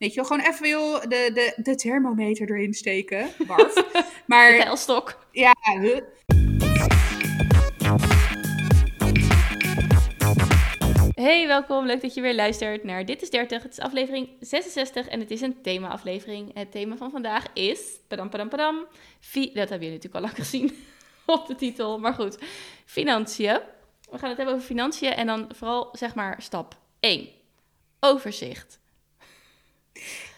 Weet je wel, gewoon even joh, de, de, de thermometer erin steken. Barf. maar, De pijlstok. ja, huh. Hey, welkom. Leuk dat je weer luistert naar Dit is 30. Het is aflevering 66 en het is een thema-aflevering. Het thema van vandaag is... Padam, padam, padam. Fi dat hebben jullie natuurlijk al lang gezien op de titel. Maar goed, financiën. We gaan het hebben over financiën en dan vooral zeg maar stap 1. Overzicht.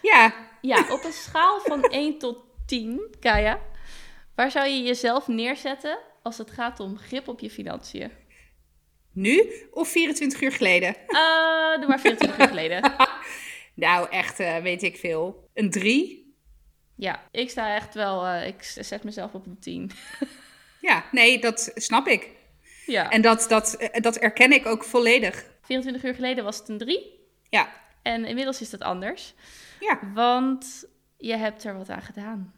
Ja, Ja, op een schaal van 1 tot 10, Kaya, waar zou je jezelf neerzetten als het gaat om grip op je financiën? nu of 24 uur geleden? Eh, doe maar 24 uur geleden. Nou, echt, eh, weet ik veel. Een 3? Ja, ik sta echt wel, eh, ik zet mezelf op een 10. Ja, nee, dat snap ik. Ja. En dat, dat, dat erken ik ook volledig. 24 uur geleden was het een 3 Ja, en inmiddels is dat anders. ja. Want je hebt er wat aan gedaan.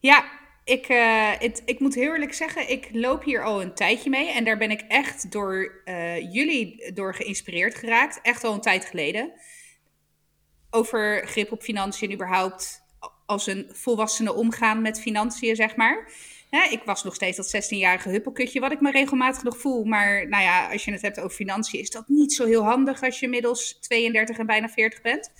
Ja, ik, eh, het, ik moet heel eerlijk zeggen, ik loop hier al een tijdje mee. En daar ben ik echt door eh, jullie door geïnspireerd geraakt. Echt al een tijd geleden. Over grip op financiën überhaupt als een volwassene omgaan met financiën, zeg maar. Hè, ik was nog steeds dat 16-jarige huppelkutje, wat ik me regelmatig nog voel. Maar nou ja, als je het hebt over financiën, is dat niet zo heel handig als je inmiddels 32 en bijna 40 bent.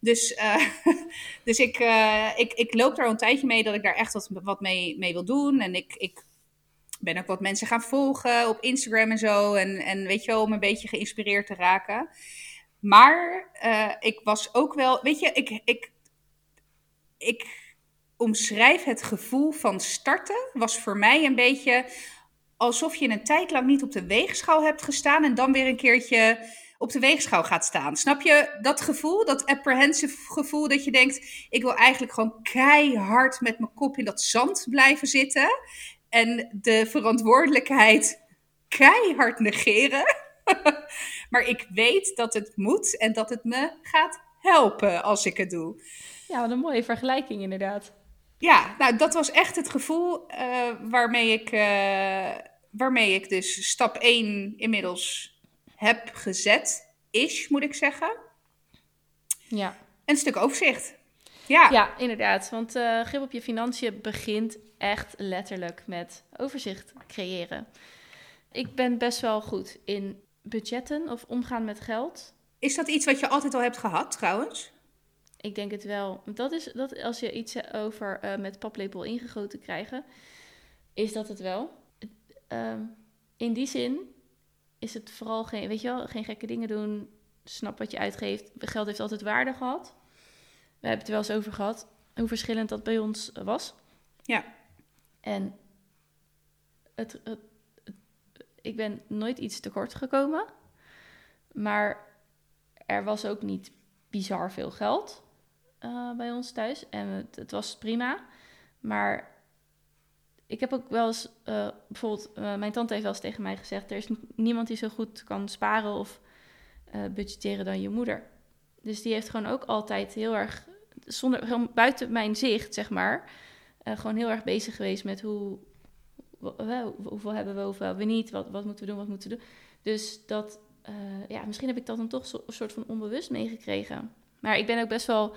Dus, eh, dus ik, eh, ik, ik loop daar een tijdje mee dat ik daar echt wat, wat mee, mee wil doen. En ik, ik ben ook wat mensen gaan volgen op Instagram en zo. En, en weet je wel, om een beetje geïnspireerd te raken. Maar eh, ik was ook wel, weet je, ik, ik, ik omschrijf het gevoel van starten. Was voor mij een beetje alsof je een tijd lang niet op de weegschaal hebt gestaan. En dan weer een keertje op de weegschaal gaat staan. Snap je dat gevoel, dat apprehensive gevoel dat je denkt, ik wil eigenlijk gewoon keihard met mijn kop in dat zand blijven zitten en de verantwoordelijkheid keihard negeren. maar ik weet dat het moet en dat het me gaat helpen als ik het doe. Ja, wat een mooie vergelijking inderdaad. Ja, nou dat was echt het gevoel uh, waarmee, ik, uh, waarmee ik dus stap 1 inmiddels heb gezet, is, moet ik zeggen. Ja. Een stuk overzicht. Ja, Ja, inderdaad. Want uh, grip op je financiën begint echt letterlijk met overzicht creëren. Ik ben best wel goed in budgetten of omgaan met geld. Is dat iets wat je altijd al hebt gehad, trouwens? Ik denk het wel. Dat is dat als je iets over uh, met paplepel ingegoten krijgen, is dat het wel. Uh, in die zin is het vooral geen, weet je wel, geen gekke dingen doen. Snap wat je uitgeeft. Geld heeft altijd waarde gehad. We hebben het er wel eens over gehad hoe verschillend dat bij ons was. Ja. En het, het, het, ik ben nooit iets tekort gekomen. Maar er was ook niet bizar veel geld uh, bij ons thuis. En het, het, was prima. Maar ik heb ook wel eens, uh, bijvoorbeeld, uh, mijn tante heeft wel eens tegen mij gezegd: er is niemand die zo goed kan sparen of budgetteren dan je moeder. Dus die heeft gewoon ook altijd heel erg, zonder, buiten mijn zicht, zeg maar, gewoon heel erg bezig geweest met hoe, hoeveel hebben we, hoeveel hebben we niet, wat, wat moeten we doen, wat moeten we doen. Dus dat, ja, misschien heb ik dat dan toch een soort van onbewust meegekregen. Maar ik ben ook best wel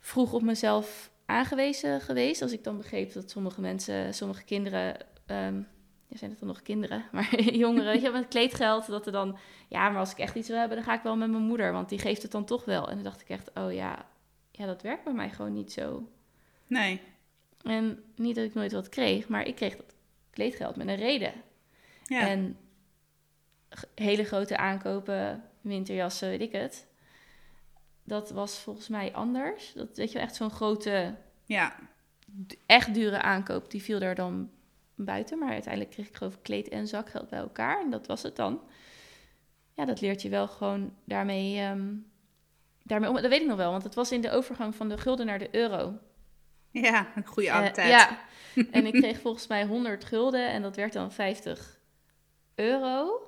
vroeg op mezelf aangewezen geweest. Als ik dan begreep dat sommige mensen, sommige kinderen, um, ja, zijn het dan nog kinderen, maar jongeren, weet je, met kleedgeld, dat er dan, ja, maar als ik echt iets wil hebben, dan ga ik wel met mijn moeder, want die geeft het dan toch wel. En dan dacht ik echt, oh ja, ja, dat werkt bij mij gewoon niet zo. Nee. En niet dat ik nooit wat kreeg, maar ik kreeg dat kleedgeld met een reden. Ja. En hele grote aankopen, winterjassen, weet ik het. Dat was volgens mij anders. Dat weet je wel, echt zo'n grote, Ja. echt dure aankoop, die viel daar dan buiten. Maar uiteindelijk kreeg ik geloof ik kleed en zakgeld bij elkaar. En dat was het dan. Ja, dat leert je wel gewoon daarmee, um, daarmee om. Dat weet ik nog wel, want het was in de overgang van de gulden naar de euro. Ja, een goede oude Uh, tijd. ja, en ik kreeg volgens mij 100 gulden en dat werd dan 50 euro.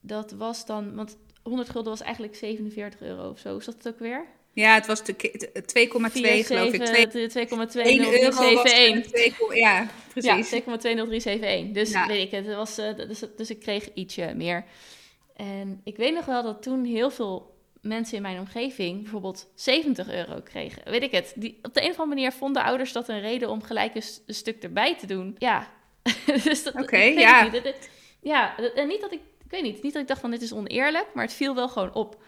Dat was dan, want 100 gulden was eigenlijk 47 euro of zo. Is dat het ook weer? Ja, het was de ke- 2,2 geloof ik. Twee- 1 euro was 2,20371. twee ko- Ja, Ja, precies. 2,20371. Dus Ja. weet ik het. was, eh, dus, dus ik kreeg ietsje meer. En ik weet nog wel dat toen heel veel mensen in mijn omgeving bijvoorbeeld 70 euro kregen. Weet ik het. Die, op de een of andere manier vonden ouders dat een reden om gelijk een, stuk erbij te doen. Ja. dus dat, Oké, ja. niet. Ja, en niet dat ik, ik weet niet, niet dat ik dacht van dit is oneerlijk, maar het viel wel gewoon op.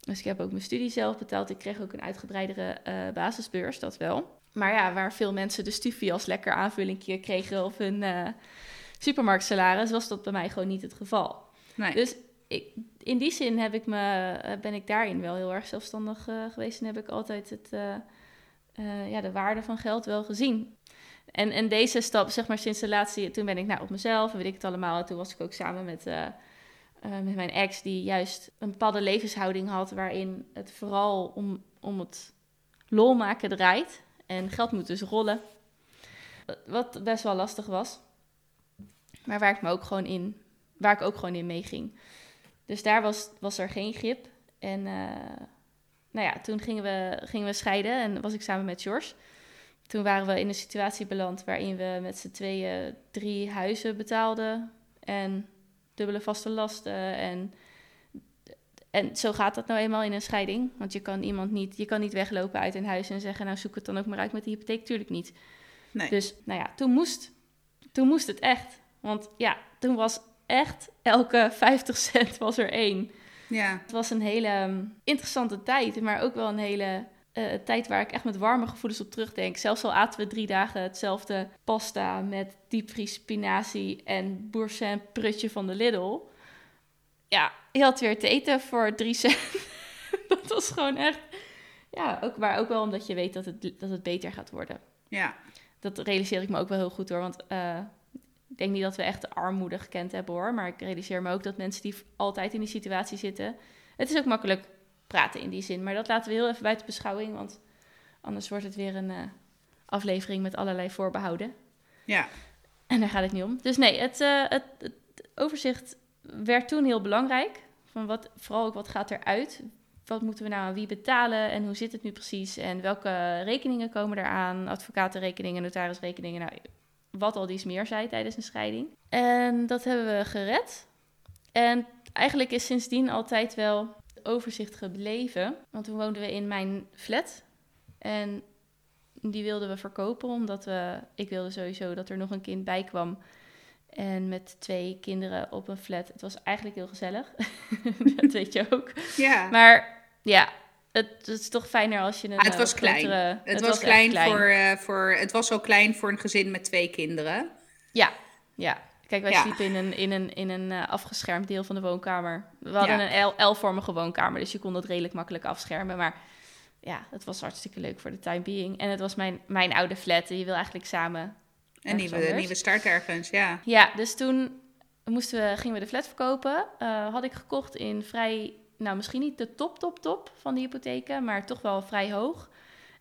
Dus ik heb ook mijn studie zelf betaald. Ik kreeg ook een uitgebreidere eh, basisbeurs, dat wel. Maar ja, waar veel mensen de stufie als lekker aanvullingje kregen of hun eh, supermarktsalaris, was dat bij mij gewoon niet het geval. Nee. Dus ik, in die zin heb ik me, eh, ben ik daarin wel heel erg zelfstandig geweest. En heb ik altijd het, ja, de waarde van geld wel gezien. En, en deze stap, zeg maar sinds de laatste... Toen ben ik nou, op mezelf en weet ik het allemaal. En toen was ik ook samen met, eh, met mijn ex... die juist een bepaalde levenshouding had... waarin het vooral om, om het lol maken draait. En geld moet dus rollen. Wat best wel lastig was. Maar waar ik me ook gewoon in... Waar ik ook gewoon in meeging. Dus daar was, was er geen grip. En eh, nou ja, toen gingen we, gingen we scheiden en was ik samen met George. Toen waren we in een situatie beland waarin we met z'n tweeën drie huizen betaalden. En dubbele vaste lasten. En, en zo gaat dat nou eenmaal in een scheiding. Want je kan iemand niet, je kan niet weglopen uit een huis en zeggen, nou zoek het dan ook maar uit met die hypotheek. Tuurlijk niet. Nee. Dus nou ja, toen moest, toen moest het echt. Want ja, toen was echt elke 50 cent was er één. Ja. Het was een hele um, interessante tijd, maar ook wel een hele uh, tijd waar ik echt met warme gevoelens op terugdenk. Zelfs al aten we drie dagen hetzelfde pasta met diepvries spinazie en boursin prutje van de Lidl. Ja, je had weer te eten voor drie cent. dat was gewoon echt... Ja, ook, maar ook wel omdat je weet dat het, dat het beter gaat worden. Ja. Dat realiseer ik me ook wel heel goed hoor, want... Uh, ik denk niet dat we echt de armoede gekend hebben hoor. Maar ik realiseer me ook dat mensen die altijd in die situatie zitten. Het is ook makkelijk praten in die zin. Maar dat laten we heel even buiten beschouwing. Want anders wordt het weer een uh, aflevering met allerlei voorbehouden. Ja. En daar gaat het niet om. Dus nee, het, uh, het, het, overzicht werd toen heel belangrijk. Van wat, vooral ook wat gaat eruit. Wat moeten we nou aan wie betalen en hoe zit het nu precies? En welke rekeningen komen eraan? Advocatenrekeningen, notarisrekeningen. Nou, wat al dies meer zei tijdens een scheiding. En dat hebben we gered. En eigenlijk is sindsdien altijd wel overzicht gebleven. Want toen woonden we in mijn flat. En die wilden we verkopen, omdat we... Ik wilde sowieso dat er nog een kind bij kwam. En met twee kinderen op een flat. Het was eigenlijk heel gezellig. dat weet je ook. Ja. Maar ja, het, het, is toch fijner als je een. Ah, het was grotere, klein. Het, het was, was klein, klein. Voor, uh, voor. Het was al klein voor een gezin met twee kinderen. Ja, ja. Kijk, wij sliepen in een, in een, in een uh, afgeschermd deel van de woonkamer. We hadden een L-vormige woonkamer, dus je kon dat redelijk makkelijk afschermen. Maar ja, het was hartstikke leuk voor de time being. En het was mijn, mijn oude flat en je wil eigenlijk samen. Een nieuwe, anders. nieuwe start ergens, ja. Ja, dus toen moesten we, gingen we de flat verkopen. Eh, had ik gekocht in vrij, nou misschien niet de top, top, top van de hypotheken, maar toch wel vrij hoog.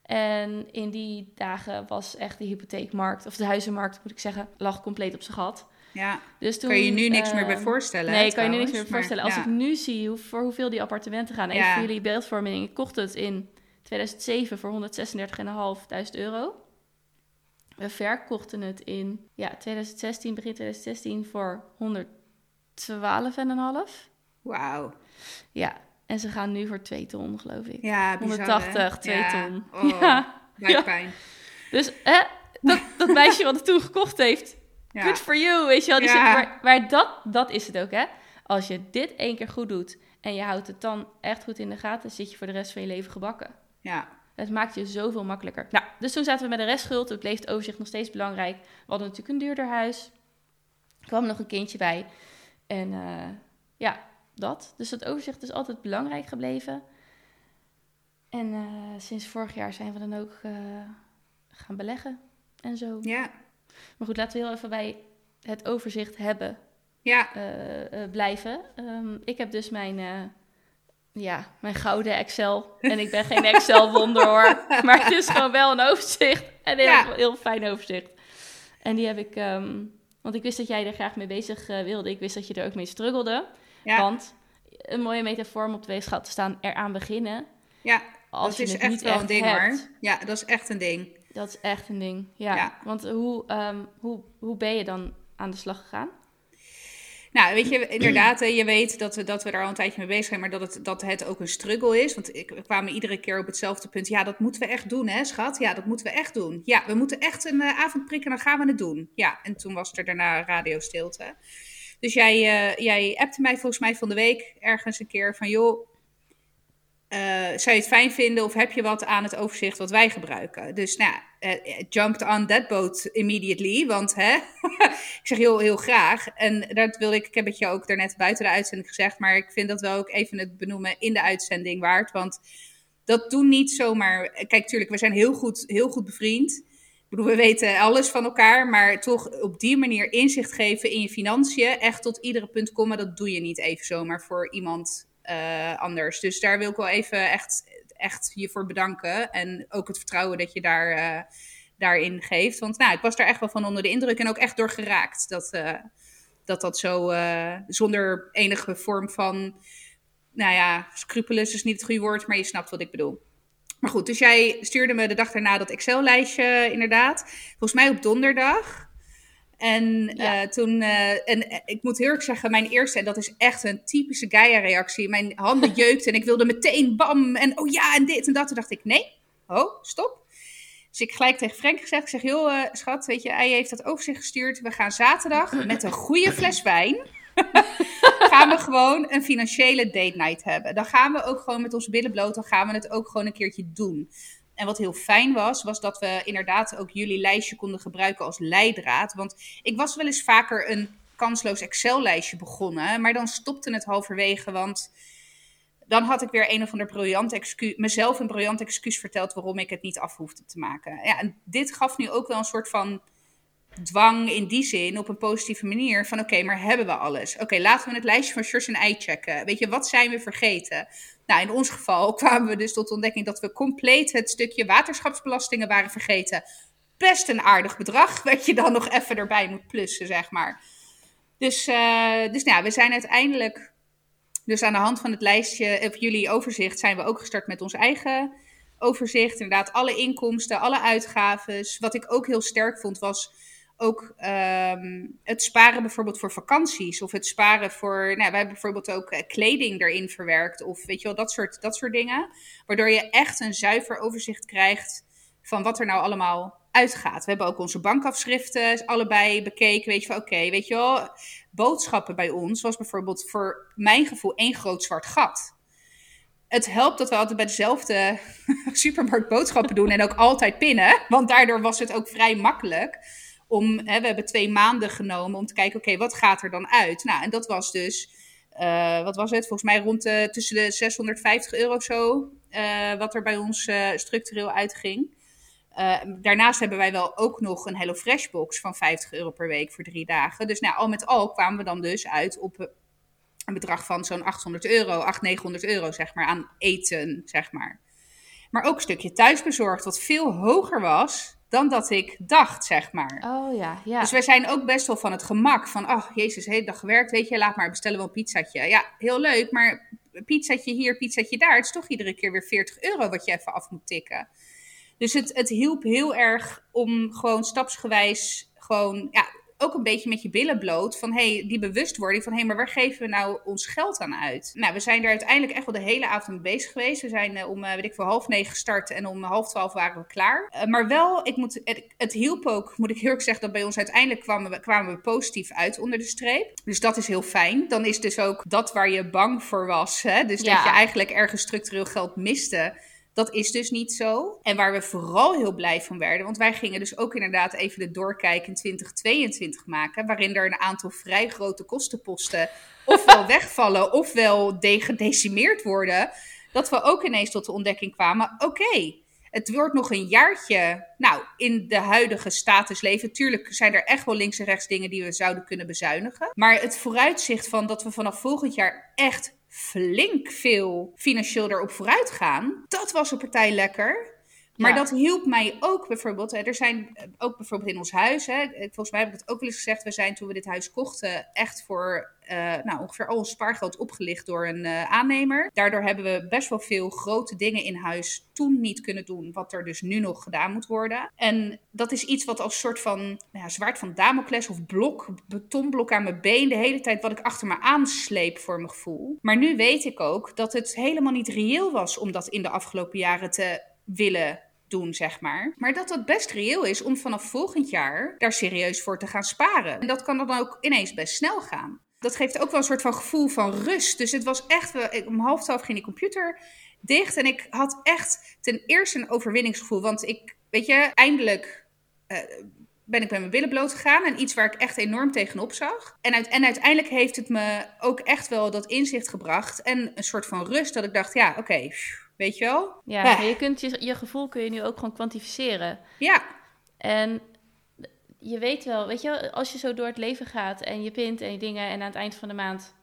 En in die dagen was echt de hypotheekmarkt, of de huizenmarkt moet ik zeggen, lag compleet op zijn gat. Ja. Dus toen, Kan je je nu niks meer bij eh, voorstellen? Nee, kan je nu niks meer voorstellen. Als ik nu zie hoe, voor hoeveel die appartementen gaan, even Ja. voor jullie beeldvorming. Ik kocht het in 2007 voor 136.500 euro. We verkochten het in ja, 2016, begin 2016 voor 112,5. Wauw. Ja, en ze gaan nu voor 2 ton, geloof ik. Ja, bizar, 180, hè? 2 ja. ton. Oh, Ja. buikpijn. Dus hè, dat, dat meisje wat het toen gekocht heeft, Ja. Good for you, weet je wel. Die Ja. maar maar dat, dat is het ook, hè. Als je dit één keer goed doet en je houdt het dan echt goed in de gaten... zit je voor de rest van je leven gebakken. ja. Het maakt je zoveel makkelijker. Nou, dus toen zaten we met de restschuld. Het bleef het overzicht nog steeds belangrijk. We hadden natuurlijk een duurder huis. Er kwam nog een kindje bij. En eh, ja, dat. Dus het overzicht is altijd belangrijk gebleven. En eh, sinds vorig jaar zijn we dan ook eh, gaan beleggen en zo. Ja. Maar goed, laten we heel even bij het overzicht hebben Ja. eh, eh, blijven. Ehm, ik heb dus mijn, eh, ja, mijn gouden Excel. En ik ben geen Excel-wonder hoor. Maar het is gewoon wel een overzicht. En een heel, Ja. heel fijn overzicht. En die heb ik, ehm, want ik wist dat jij er graag mee bezig wilde. Ik wist dat je er ook mee struggelde. Ja. Want een mooie metafoor om op de weegschaal te staan, eraan beginnen. ja. Als dat is het echt wel een ding hebt. hoor. Ja, dat is echt een ding. Dat is echt een ding. Ja. Ja. Want hoe, ehm, hoe, hoe ben je dan aan de slag gegaan? Nou, weet je, inderdaad, je weet dat we, dat we daar al een tijdje mee bezig zijn, maar dat het, dat het ook een struggle is. Want ik, we kwamen iedere keer op hetzelfde punt. Ja, dat moeten we echt doen, hè, schat? Ja, dat moeten we echt doen. Ja, we moeten echt een uh, avond prikken, dan gaan we het doen. Ja, en toen was er daarna radiostilte. Dus jij, uh, jij appte mij volgens mij van de week ergens een keer van, joh, uh, zou je het fijn vinden of heb je wat aan het overzicht wat wij gebruiken? Dus nou, uh, jumped on that boat immediately, want hè, ik zeg heel, heel graag. En dat wil ik, ik heb het je ook daarnet buiten de uitzending gezegd, maar ik vind dat wel ook even het benoemen in de uitzending waard, want dat doen niet zomaar. Kijk, tuurlijk, we zijn heel goed, heel goed bevriend. Ik bedoel, we weten alles van elkaar, maar toch op die manier inzicht geven in je financiën, echt tot iedere punt komen, dat doe je niet even zomaar voor iemand anders. Dus daar wil ik wel even echt, echt je voor bedanken. En ook het vertrouwen dat je daar, uh, daarin geeft. Want nou, ik was daar echt wel van onder de indruk en ook echt door geraakt. Dat uh, dat, dat zo zonder enige vorm van, nou ja, scrupulus is niet het goede woord, maar je snapt wat ik bedoel. Maar goed, dus jij stuurde me de dag daarna dat Excel-lijstje inderdaad. Volgens mij op donderdag. En ja. uh, toen, uh, en ik moet heel erg zeggen, mijn eerste, en dat is echt een typische Gaia-reactie. Mijn handen jeukten en ik wilde meteen bam en oh ja en dit en dat. Toen dacht ik, nee, oh, stop. Dus ik gelijk tegen Frank gezegd, ik zeg, joh uh, schat, weet je, hij heeft dat overzicht gestuurd. We gaan zaterdag met een goede fles wijn, gaan we gewoon een financiële date night hebben. Dan gaan we ook gewoon met onze billen bloot, dan gaan we het ook gewoon een keertje doen. En wat heel fijn was, was dat we inderdaad ook jullie lijstje konden gebruiken als leidraad. Want ik was wel eens vaker een kansloos Excel-lijstje begonnen, maar dan stopte het halverwege, want dan had ik weer een of ander briljant excuus, mezelf een briljant excuus verteld waarom ik het niet af hoefde te maken. Ja, en dit gaf nu ook wel een soort van dwang in die zin op een positieve manier. Van oké, maar hebben we alles? Oké, laten we het lijstje van Sjors en Ei checken. Weet je, wat zijn we vergeten? Nou, in ons geval kwamen we dus tot de ontdekking dat we compleet het stukje waterschapsbelastingen waren vergeten. Best een aardig bedrag, wat je dan nog even erbij moet plussen, zeg maar. Dus, uh, dus nou, we zijn uiteindelijk, dus aan de hand van het lijstje, of jullie overzicht, zijn we ook gestart met ons eigen overzicht. Inderdaad, alle inkomsten, alle uitgaven. Wat ik ook heel sterk vond, was ook um, het sparen bijvoorbeeld voor vakanties. Of het sparen voor. Nou, wij hebben bijvoorbeeld ook uh, kleding erin verwerkt. Of weet je wel, dat soort, dat soort dingen. Waardoor je echt een zuiver overzicht krijgt van wat er nou allemaal uitgaat. We hebben ook onze bankafschriften allebei bekeken. Weet je wel, oké, weet je wel, boodschappen bij ons was bijvoorbeeld voor mijn gevoel één groot zwart gat. Het helpt dat we altijd bij dezelfde supermarkt boodschappen doen en ook altijd pinnen. Want daardoor was het ook vrij makkelijk om, we hebben twee maanden genomen om te kijken, oké, wat gaat er dan uit? Nou, en dat was dus, uh, wat was het? Volgens mij rond tussen de 650 euro of zo, uh, wat er bij ons uh, structureel uitging. daarnaast hebben wij wel ook nog een Hello Fresh box van 50 euro per week voor drie dagen. Dus nou, al met al kwamen we dan dus uit op een bedrag van zo'n 800 euro, 800, 900 euro zeg maar, aan eten, zeg maar. Maar ook een stukje thuisbezorgd, wat veel hoger was dan dat ik dacht, zeg maar. Oh ja, ja. Dus wij zijn ook best wel van het gemak van, oh jezus, hele dag gewerkt, weet je, laat maar bestellen wel een pizzatje. Ja, heel leuk, maar pizzatje hier, pizzatje daar, het is toch iedere keer weer 40 euro wat je even af moet tikken. Dus het, het hielp heel erg om gewoon stapsgewijs gewoon, ja, ook een beetje met je billen bloot. Van hey, die bewustwording van hé, hey, maar waar geven we nou ons geld aan uit? Nou, we zijn er uiteindelijk echt wel de hele avond mee bezig geweest. We zijn uh, om, uh, weet ik voor half negen gestart en om half twaalf waren we klaar. Uh, maar wel, ik moet, het, het hielp ook, moet ik heel erg zeggen, dat bij ons uiteindelijk kwamen we, kwamen we positief uit onder de streep. Dus dat is heel fijn. Dan is dus ook dat waar je bang voor was. Hè? Dus ja. dat je eigenlijk ergens structureel geld miste dat is dus niet zo. En waar we vooral heel blij van werden, want wij gingen dus ook inderdaad even de doorkijk in 2022 maken, waarin er een aantal vrij grote kostenposten ofwel wegvallen ofwel gedecimeerd worden, dat we ook ineens tot de ontdekking kwamen: oké, het wordt nog een jaartje, nou, in de huidige status leven. Tuurlijk zijn er echt wel links en rechts dingen die we zouden kunnen bezuinigen. Maar het vooruitzicht van dat we vanaf volgend jaar echt flink veel financieel erop vooruit gaan. Dat was een partij lekker. Maar Ja. dat hielp mij ook bijvoorbeeld. hè, Er zijn eh, ook bijvoorbeeld in ons huis. Hè, volgens mij heb ik het ook wel eens gezegd. We zijn toen we dit huis kochten echt voor eh, nou, ongeveer al ons spaargeld opgelicht door een eh, aannemer. Daardoor hebben we best wel veel grote dingen in huis toen niet kunnen doen. Wat er dus nu nog gedaan moet worden. En dat is iets wat als soort van nou ja, zwaard van Damocles of blok, betonblok aan mijn been. De hele tijd wat ik achter me aansleep voor mijn gevoel. Maar nu weet ik ook dat het helemaal niet reëel was om dat in de afgelopen jaren te willen doen, zeg maar. Maar dat dat best reëel is om vanaf volgend jaar daar serieus voor te gaan sparen. En dat kan dan ook ineens best snel gaan. Dat geeft ook wel een soort van gevoel van rust. Dus het was echt, ik- om half twaalf ging die computer dicht. En ik had echt ten eerste een overwinningsgevoel. Want ik, weet je, eindelijk eh, ben ik met mijn billen bloot gegaan. En iets waar ik echt enorm tegenop zag. En, en uiteindelijk heeft het me ook echt wel dat inzicht gebracht. En een soort van rust dat ik dacht, ja, oké, weet je wel? Ja, je kunt je, je gevoel kun je nu ook gewoon kwantificeren. Ja, En je weet wel, weet je, wel, als je zo door het leven gaat en je pint en je dingen en aan het eind van de maand,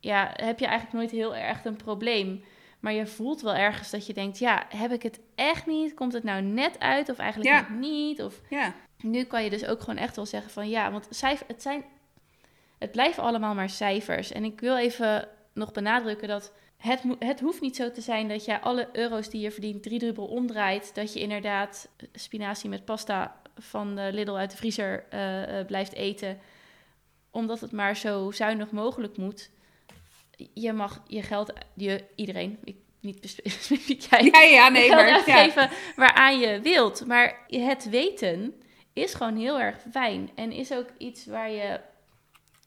ja, heb je eigenlijk nooit heel erg een probleem. Maar je voelt wel ergens dat je denkt, ja, heb ik het echt niet? Komt het nou net uit of eigenlijk Ja. niet? Of ja, nu kan je dus ook gewoon echt wel zeggen van ja, want cijfer, het zijn, het blijven allemaal maar cijfers. En ik wil even nog benadrukken dat het, het hoeft niet zo te zijn dat je alle euro's die je verdient driedubbel omdraait. Dat je inderdaad spinazie met pasta van de Lidl uit de vriezer eh, eh, blijft eten. Omdat het maar zo zuinig mogelijk moet. Je mag je geld, je, iedereen, ik, niet specifiek jij, ja, ja nee, geld maar... Ja. uitgeven waaraan je wilt. Maar het weten is gewoon heel erg fijn. En is ook iets waar je.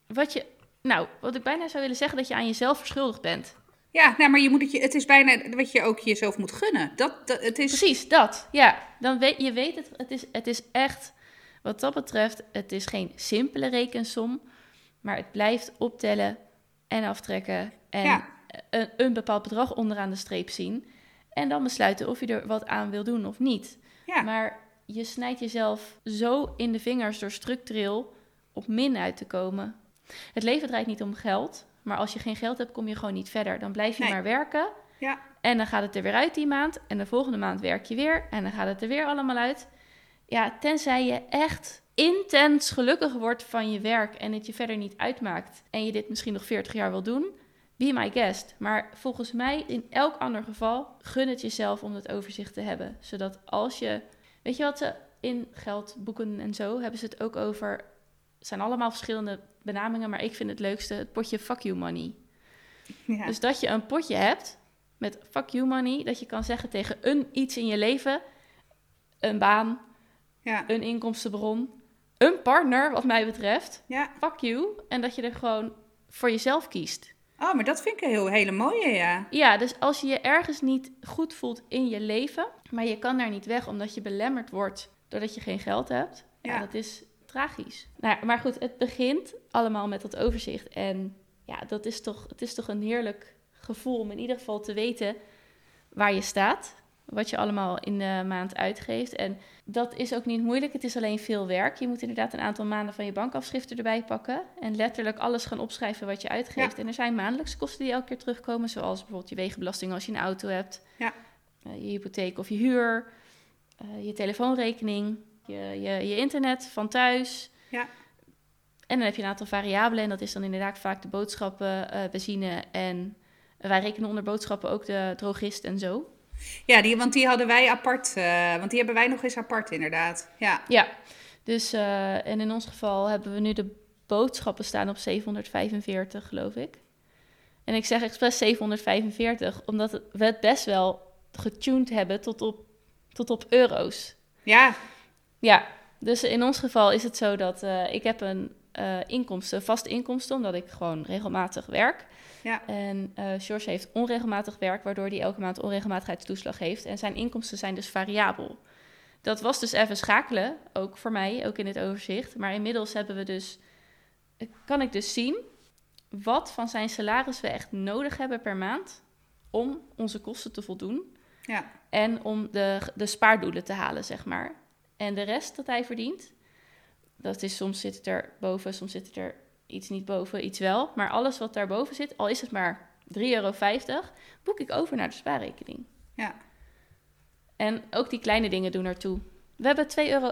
Wat je. Nou, wat ik bijna zou willen zeggen, dat je aan jezelf verschuldigd bent. Ja, nou, maar je moet het, je, het is bijna wat je ook jezelf moet gunnen. Dat, dat, het is, Precies, dat. Ja, dan weet je weet het. Het is, het is echt, wat dat betreft, het is geen simpele rekensom. Maar het blijft optellen en aftrekken. En Ja. een, een bepaald bedrag onderaan de streep zien. En dan besluiten of je er wat aan wil doen of niet. Ja, Maar je snijdt jezelf zo in de vingers door structureel op min uit te komen. Het leven draait niet om geld, maar als je geen geld hebt, kom je gewoon niet verder. Dan blijf je Nee. maar werken ja, en dan gaat het er weer uit die maand. En de volgende maand werk je weer en dan gaat het er weer allemaal uit. Ja, tenzij je echt intens gelukkig wordt van je werk en het je verder niet uitmaakt. En je dit misschien nog 40 jaar wil doen, be my guest. Maar volgens mij, in elk ander geval, gun het jezelf om het overzicht te hebben. Zodat als je. Weet je wat ze in geldboeken en zo hebben ze het ook over. Het zijn allemaal verschillende benamingen, maar ik vind het leukste het potje fuck you money. ja. Dus dat je een potje hebt met fuck you money, dat je kan zeggen tegen een iets in je leven, een baan, ja, een inkomstenbron, een partner, wat mij betreft, ja. fuck you, en dat je er gewoon voor jezelf kiest. Oh, maar dat vind ik een heel, hele mooie, ja. Ja, dus als je je ergens niet goed voelt in je leven, maar je kan daar niet weg omdat je belemmerd wordt doordat je geen geld hebt, ja, Ja. dat is tragisch. Nou, maar goed, het begint allemaal met dat overzicht en ja, dat is toch, het is toch een heerlijk gevoel om in ieder geval te weten waar je staat, wat je allemaal in de maand uitgeeft. En dat is ook niet moeilijk, het is alleen veel werk. Je moet inderdaad een aantal maanden van je bankafschriften erbij pakken en letterlijk alles gaan opschrijven wat je uitgeeft. En er zijn maandelijkse kosten die elke keer terugkomen, zoals bijvoorbeeld je wegenbelasting als je een auto hebt, Ja. eh, je hypotheek of je huur, eh, je telefoonrekening, je, je, je internet van thuis. Ja. En dan heb je een aantal variabelen en dat is dan inderdaad vaak de boodschappen, eh, benzine en wij rekenen onder boodschappen ook de drogist en zo. Ja, die, want die hadden wij apart. eh, want die hebben wij nog eens apart, inderdaad. Ja, Ja, dus eh, en in ons geval hebben we nu de boodschappen staan op 745, geloof ik. En ik zeg expres 745, omdat we het best wel getuned hebben tot op, tot op euro's. ja, Ja, dus in ons geval is het zo dat eh, ik heb een eh inkomsten, vast inkomsten, omdat ik gewoon regelmatig werk. ja, En eh George heeft onregelmatig werk, waardoor hij elke maand onregelmatigheidstoeslag heeft. En zijn inkomsten zijn dus variabel. Dat was dus even schakelen, ook voor mij, ook in het overzicht. Maar inmiddels hebben we dus, kan ik dus zien wat van zijn salaris we echt nodig hebben per maand om onze kosten te voldoen. ja. En om de, de spaardoelen te halen, zeg maar. En de rest dat hij verdient, dat is soms zit het er boven, soms zit het er iets niet boven, iets wel. Maar alles wat daarboven zit, al is het maar 3,50 euro, boek ik over naar de spaarrekening. ja. En ook die kleine dingen doen ertoe. We hebben 2,61 euro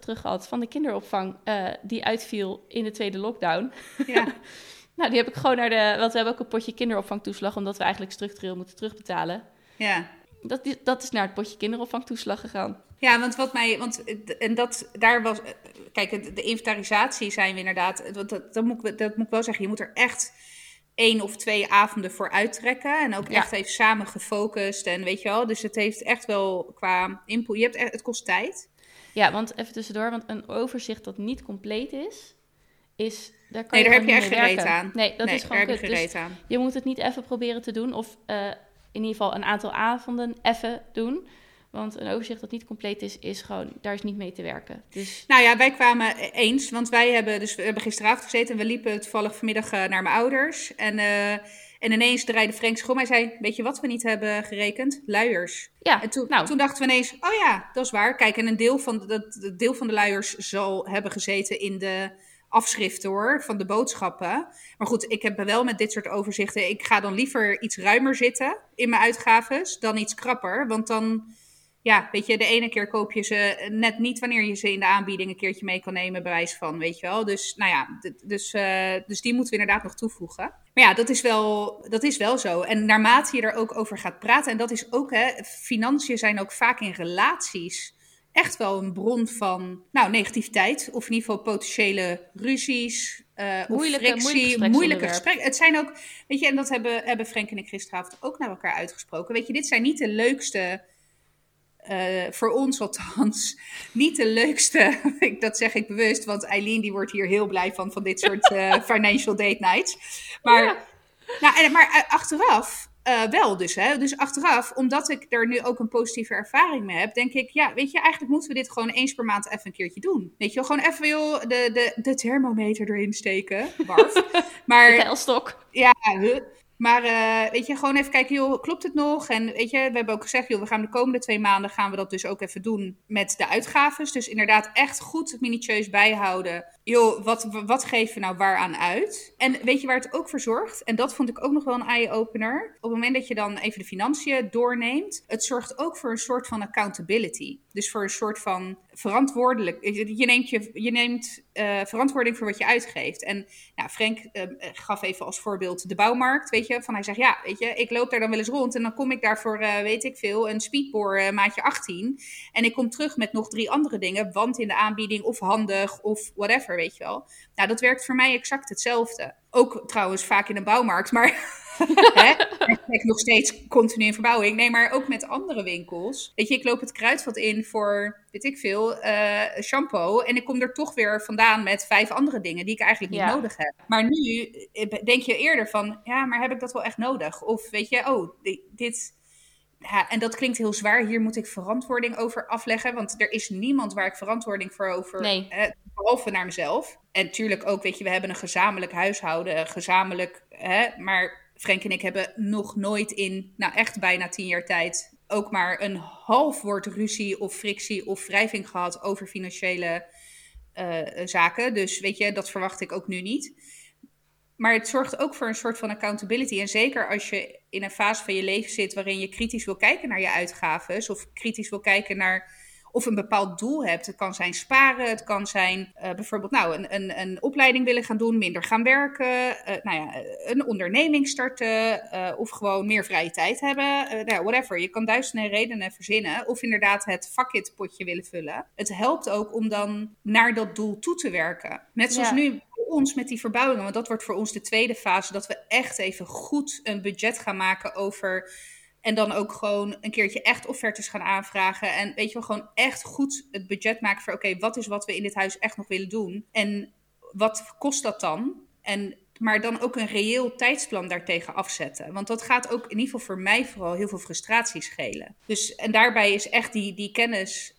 terug gehad van de kinderopvang uh, die uitviel in de tweede lockdown. Ja. nou, die heb ik gewoon naar de... Want we hebben ook een potje kinderopvangtoeslag... omdat we eigenlijk structureel moeten terugbetalen. Ja. Dat, dat is naar het potje kinderopvangtoeslag gegaan. Ja, want wat mij. Want, en dat daar was. Kijk, de inventarisatie zijn we inderdaad. Dat, dat, dat, moet, ik, dat moet ik wel zeggen. Je moet er echt één of twee avonden voor uittrekken. En ook echt even samen gefocust. En weet je wel. Dus het heeft echt wel qua input. Je hebt echt, het kost tijd. Ja, want even tussendoor. Want een overzicht dat niet compleet is. Is, daar kan nee, daar heb je echt gereed aan. Nee, dat is gewoon kut. Dus aan. je moet het niet even proberen te doen. Of uh, in ieder geval een aantal avonden even doen. Want een overzicht dat niet compleet is, is gewoon, daar is niet mee te werken. Dus... Nou ja, wij kwamen eens, want wij hebben, dus we hebben gisteravond gezeten en we liepen toevallig vanmiddag uh, naar mijn ouders. En, uh, en ineens draaide Frank om. Hij zei, weet je wat we niet hebben gerekend? Luiers. Ja, en toen, nou. toen dachten we ineens, oh ja, dat is waar. Kijk, en een deel van, de, deel van de luiers zal hebben gezeten in de afschriften hoor, van de boodschappen. Maar goed, ik heb wel met dit soort overzichten. Ik ga dan liever iets ruimer zitten in mijn uitgaves dan iets krapper. Want dan, ja, weet je, de ene keer koop je ze net niet wanneer je ze in de aanbieding een keertje mee kan nemen, bewijs van, weet je wel. Dus, nou ja, dus, uh, dus die moeten we inderdaad nog toevoegen. Maar ja, dat is, wel, dat is wel zo. En naarmate je er ook over gaat praten, en dat is ook, hè, financiën zijn ook vaak in relaties echt wel een bron van nou, negativiteit. Of in ieder geval potentiële ruzies. Uh, moeilijke, of frictie, moeilijke, gesprekken. Het zijn ook, weet je, en dat hebben, hebben Frank en ik gisteravond ook naar elkaar uitgesproken. Weet je, dit zijn niet de leukste, uh, voor ons althans, niet de leukste, dat zeg ik bewust, want Eileen die wordt hier heel blij van, van dit soort uh, financial date nights. Maar, ja. nou, en, maar achteraf uh, wel dus. Hè? Dus achteraf, omdat ik er nu ook een positieve ervaring mee heb, denk ik, ja, weet je, eigenlijk moeten we dit gewoon eens per maand even een keertje doen. Weet je wel, gewoon even joh, de, de, de thermometer erin steken, Barf. maar, de telstok. Ja, maar uh, weet je, gewoon even kijken, joh, klopt het nog? En weet je, we hebben ook gezegd, joh, we gaan de komende twee maanden gaan we dat dus ook even doen met de uitgaves. Dus inderdaad echt goed minutieus bijhouden. Joh, wat, wat geven we nou waaraan uit? En weet je waar het ook voor zorgt? En dat vond ik ook nog wel een eye-opener. Op het moment dat je dan even de financiën doorneemt, het zorgt ook voor een soort van accountability. Dus voor een soort van verantwoordelijk. Je neemt, je, je neemt uh, verantwoording voor wat je uitgeeft. En nou, Frank uh, gaf even als voorbeeld de bouwmarkt. Weet je, van hij zegt: Ja, weet je, ik loop daar dan wel eens rond. En dan kom ik daar voor, uh, weet ik veel, een speedboard maatje 18. En ik kom terug met nog drie andere dingen. Want in de aanbieding, of handig, of whatever, weet je wel. Nou, dat werkt voor mij exact hetzelfde. Ook trouwens vaak in een bouwmarkt, maar Hè? ik nog steeds continu in verbouwing. Nee, maar ook met andere winkels. Weet je, ik loop het kruidvat in voor, weet ik veel, uh, shampoo. En ik kom er toch weer vandaan met vijf andere dingen die ik eigenlijk niet nodig heb. Maar nu eh, denk je eerder van, ja, maar heb ik dat wel echt nodig? Of weet je, oh, dit... Ja, en dat klinkt heel zwaar. Hier moet ik verantwoording over afleggen. Want er is niemand waar ik verantwoording voor over. Nee. Behalve naar mezelf. En natuurlijk ook, weet je, we hebben een gezamenlijk huishouden. Gezamenlijk. Hè, maar Frank en ik hebben nog nooit in, nou echt bijna tien jaar tijd, ook maar een half woord ruzie of frictie of wrijving gehad over financiële uh, zaken. Dus weet je, dat verwacht ik ook nu niet. Maar het zorgt ook voor een soort van accountability. En zeker als je in een fase van je leven zit waarin je kritisch wil kijken naar je uitgaven, of kritisch wil kijken naar of een bepaald doel hebt. Het kan zijn sparen, het kan zijn uh, bijvoorbeeld nou, een, een, een opleiding willen gaan doen, minder gaan werken, uh, nou ja, een onderneming starten uh, of gewoon meer vrije tijd hebben. nou, whatever. Je kan duizenden redenen verzinnen of inderdaad het vakit potje willen vullen. Het helpt ook om dan naar dat doel toe te werken. Net zoals ja. nu ons met die verbouwingen, want dat wordt voor ons de tweede fase, dat we echt even goed een budget gaan maken over en dan ook gewoon een keertje echt offertes gaan aanvragen. En weet je wel, gewoon echt goed het budget maken voor: oké, wat is wat we in dit huis echt nog willen doen? En wat kost dat dan? En, maar dan ook een reëel tijdsplan daartegen afzetten. Want dat gaat ook in ieder geval voor mij vooral heel veel frustratie schelen. Dus, en daarbij is echt die, die kennis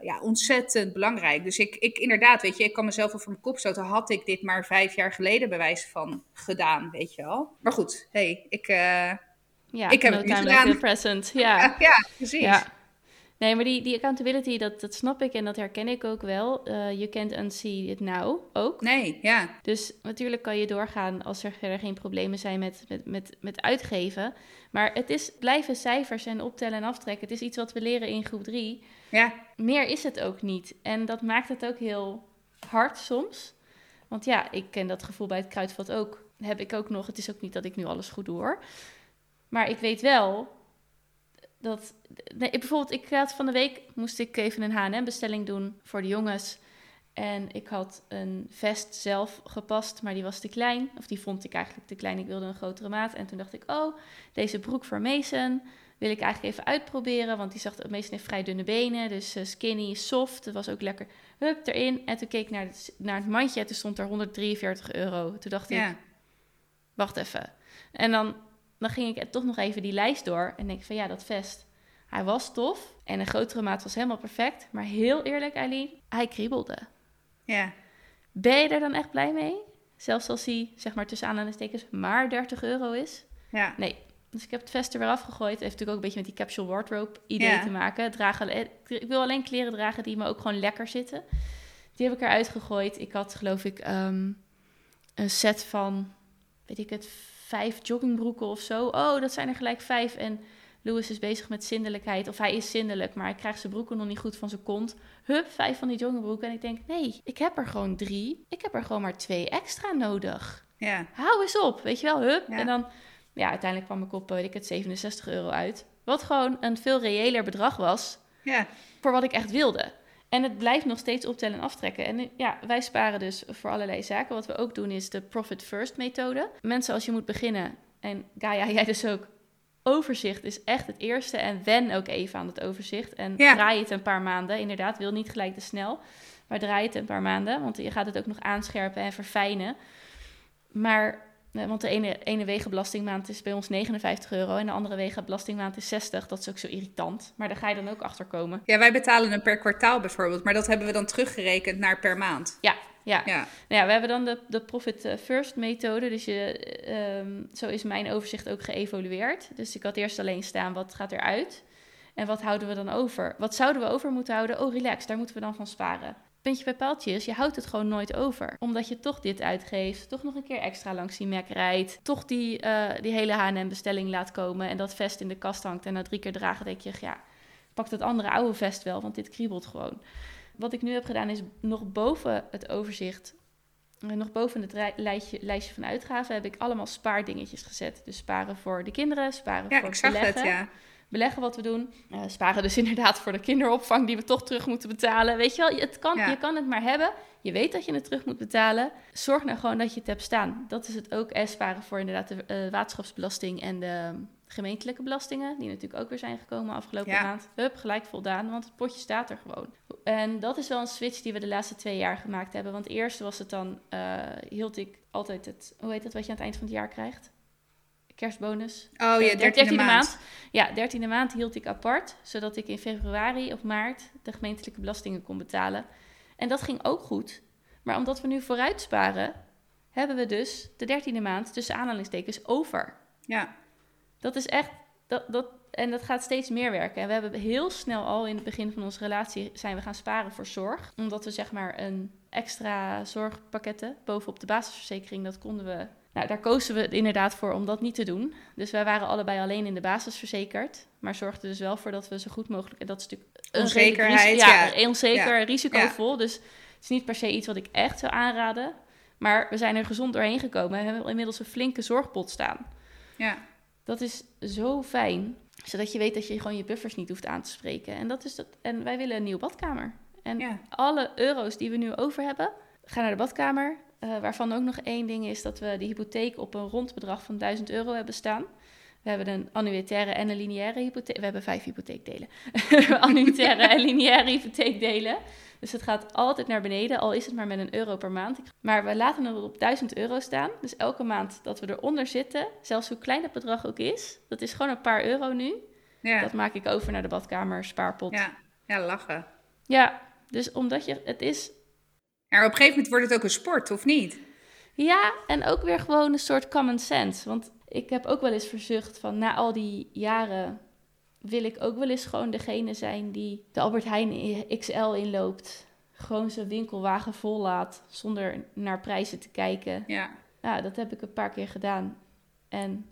ja, ontzettend belangrijk. Dus ik, ik inderdaad, weet je, ik kan mezelf over mijn kop stoten. Had ik dit maar vijf jaar geleden bewijs van gedaan, weet je wel. Maar goed, hey, ik, uh, ja, ik heb no het niet gedaan. present. Ja. ja, precies. Ja. Nee, maar die, die accountability, dat, dat snap ik en dat herken ik ook wel. Uh, you can't unsee it now ook. Nee, ja. Dus natuurlijk kan je doorgaan als er verder geen problemen zijn met, met, met, met uitgeven. Maar het is blijven cijfers en optellen en aftrekken. Het is iets wat we leren in groep 3. Ja. Meer is het ook niet. En dat maakt het ook heel hard soms. Want ja, ik ken dat gevoel bij het kruidvat ook. Heb ik ook nog. Het is ook niet dat ik nu alles goed doe hoor. Maar ik weet wel dat. Nee, bijvoorbeeld, ik had van de week moest ik even een HM-bestelling doen voor de jongens. En ik had een vest zelf gepast, maar die was te klein. Of die vond ik eigenlijk te klein. Ik wilde een grotere maat. En toen dacht ik, oh, deze broek voor Mason wil ik eigenlijk even uitproberen. Want die zag, Mason heeft vrij dunne benen. Dus uh, skinny, soft. Het was ook lekker. Hup, erin. En toen keek ik naar het, naar het mandje. En toen stond er 143 euro. Toen dacht ik, wacht even. En dan dan ging ik toch nog even die lijst door en denk van ja, dat vest. Hij was tof en een grotere maat was helemaal perfect. Maar heel eerlijk, Eileen, hij kriebelde. Ja. Ben je er dan echt blij mee? Zelfs als hij, zeg maar tussen aanhalingstekens, maar 30 euro is? Ja. Nee. Dus ik heb het vest er weer afgegooid. Het heeft natuurlijk ook een beetje met die capsule wardrobe idee te maken. Dragen, ik wil alleen kleren dragen die me ook gewoon lekker zitten. Die heb ik eruit gegooid. Ik had geloof ik ehm, een set van, weet ik het, vijf joggingbroeken of zo. Oh, dat zijn er gelijk vijf. En Louis is bezig met zindelijkheid. Of hij is zindelijk, maar hij krijgt zijn broeken nog niet goed van zijn kont. Hup, vijf van die joggingbroeken. En ik denk, nee, ik heb er gewoon drie. Ik heb er gewoon maar twee extra nodig. Ja. Hou eens op, weet je wel, hup. En dan, ja, uiteindelijk kwam ik op, weet ik het, 67 euro uit. Wat gewoon een veel reëler bedrag was. Ja. Voor wat ik echt wilde. En het blijft nog steeds optellen en aftrekken. En eh, ja, wij sparen dus voor allerlei zaken. Wat we ook doen is de Profit First methode. Mensen, als je moet beginnen, en Gaia, jij dus ook, overzicht is echt het eerste. En wen ook even aan het overzicht. En draai het een paar maanden. Inderdaad, wil niet gelijk te snel. Maar draai het een paar maanden. Want je gaat het ook nog aanscherpen en verfijnen. Maar want de ene, ene wegenbelastingmaand is bij ons 59 euro en de andere wegenbelastingmaand is 60. Dat is ook zo irritant. Maar daar ga je dan ook achter komen. Ja, wij betalen hem per kwartaal bijvoorbeeld, maar dat hebben we dan teruggerekend naar per maand. Ja, ja. ja. Nou ja we hebben dan de, de Profit eh, First methode. Dus je, ehm, zo is mijn overzicht ook geëvolueerd. Dus ik had eerst alleen staan wat gaat eruit en wat houden we dan over. Wat zouden we over moeten houden? Oh, relax, daar moeten we dan van sparen puntje bij paaltjes, je houdt het gewoon nooit over. Omdat je toch dit uitgeeft, toch nog een keer extra langs die Mac rijdt, toch die, uh, die hele H&M-bestelling laat komen en dat vest in de kast hangt en na drie keer dragen denk je, ja, pak dat andere oude vest wel, want dit kriebelt gewoon. Wat ik nu heb gedaan is nog boven het overzicht, eh, nog boven het lijstje, lijstje van uitgaven, heb ik allemaal spaardingetjes gezet. Dus sparen voor de kinderen, sparen ja, voor ik zag beleggen. Het, ja beleggen wat we doen. Uh, sparen dus inderdaad voor de kinderopvang die we toch terug moeten betalen. Weet je wel, het kan, je kan het maar hebben. Je weet dat je het terug moet betalen. Zorg nou gewoon dat je het hebt staan. Dat is het ook. En sparen voor inderdaad de uh, waterschapsbelasting en de gemeentelijke belastingen. Die natuurlijk ook weer zijn gekomen afgelopen maand. Hup, gelijk voldaan, want het potje staat er gewoon. En dat is wel een switch die we de laatste twee jaar gemaakt hebben. Want eerst was het dan, uh, hield ik altijd het, hoe heet dat wat je aan het eind van het jaar krijgt? Kerstbonus. Oh ja, eh, dertiende, maand. Ja, dertiende maand hield ik apart, zodat ik in februari of maart de gemeentelijke belastingen kon betalen. En dat ging ook goed. Maar omdat we nu vooruit sparen, hebben we dus de dertiende maand tussen aanhalingstekens over. Ja. Dat is echt, dat, dat, en dat gaat steeds meer werken. En we hebben heel snel al in het begin van onze relatie zijn we gaan sparen voor zorg. Omdat we zeg maar een extra zorgpakketten bovenop de basisverzekering, dat konden we nou, daar kozen we inderdaad voor om dat niet te doen. Dus wij waren allebei alleen in de basis verzekerd. Maar zorgden dus wel voor dat we zo goed mogelijk... En dat is natuurlijk Onzekerheid, ja, ja. onzeker, risicovol. Dus het is niet per se iets wat ik echt zou aanraden. Maar we zijn er gezond doorheen gekomen. We hebben inmiddels een flinke zorgpot staan. Ja. Dat is zo fijn. Zodat je weet dat je gewoon je buffers niet hoeft aan te spreken. En, dat is dat, en wij willen een nieuwe badkamer. En alle euro's die we nu over hebben, gaan naar de badkamer. Uh, waarvan ook nog één ding is dat we de hypotheek op een rond bedrag van 1000 euro hebben staan. We hebben een annuitaire en een lineaire hypotheek. We hebben vijf hypotheekdelen. annuitaire en lineaire hypotheekdelen. Dus het gaat altijd naar beneden, al is het maar met een euro per maand. Maar we laten het op 1000 euro staan. Dus elke maand dat we eronder zitten, zelfs hoe klein het bedrag ook is, dat is gewoon een paar euro nu. Ja. Dat maak ik over naar de badkamer, spaarpot. Ja, ja lachen. Ja, dus omdat je, het is maar op een gegeven moment wordt het ook een sport, of niet? Ja, en ook weer gewoon een soort common sense. Want ik heb ook wel eens verzucht van na al die jaren wil ik ook wel eens gewoon degene zijn die de Albert Heijn XL inloopt. Gewoon zijn winkelwagen vol laat zonder naar prijzen te kijken. Ja. Ja, dat heb ik een paar keer gedaan. En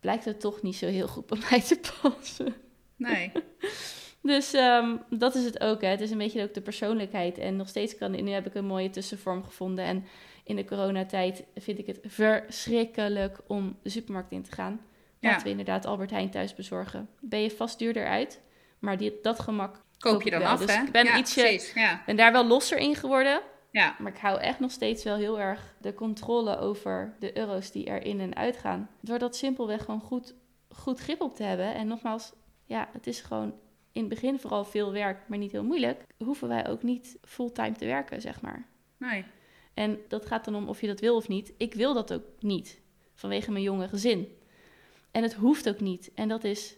blijkt het toch niet zo heel goed bij mij te passen. Nee. Dus ehm, dat is het ook. Hè. Het is een beetje ook de persoonlijkheid. En nog steeds kan. Nu heb ik een mooie tussenvorm gevonden. En in de coronatijd vind ik het verschrikkelijk om de supermarkt in te gaan. Laten Ja. we inderdaad Albert Heijn thuis bezorgen. Ben je vast duurder uit. Maar die, dat gemak Koop je dan wel. af, Dus hè? ik ben ja, ietsje-. Ja. ben daar wel losser in geworden. ja. Maar ik hou echt nog steeds wel heel erg de controle over de euro's die er in en uit gaan. Door dat simpelweg gewoon goed, goed grip op te hebben. En nogmaals, ja, het is gewoon in het begin vooral veel werk, maar niet heel moeilijk. Hoeven wij ook niet fulltime te werken, zeg maar. Nee. En dat gaat dan om of je dat wil of niet. Ik wil dat ook niet, vanwege mijn jonge gezin. En het hoeft ook niet. En dat is,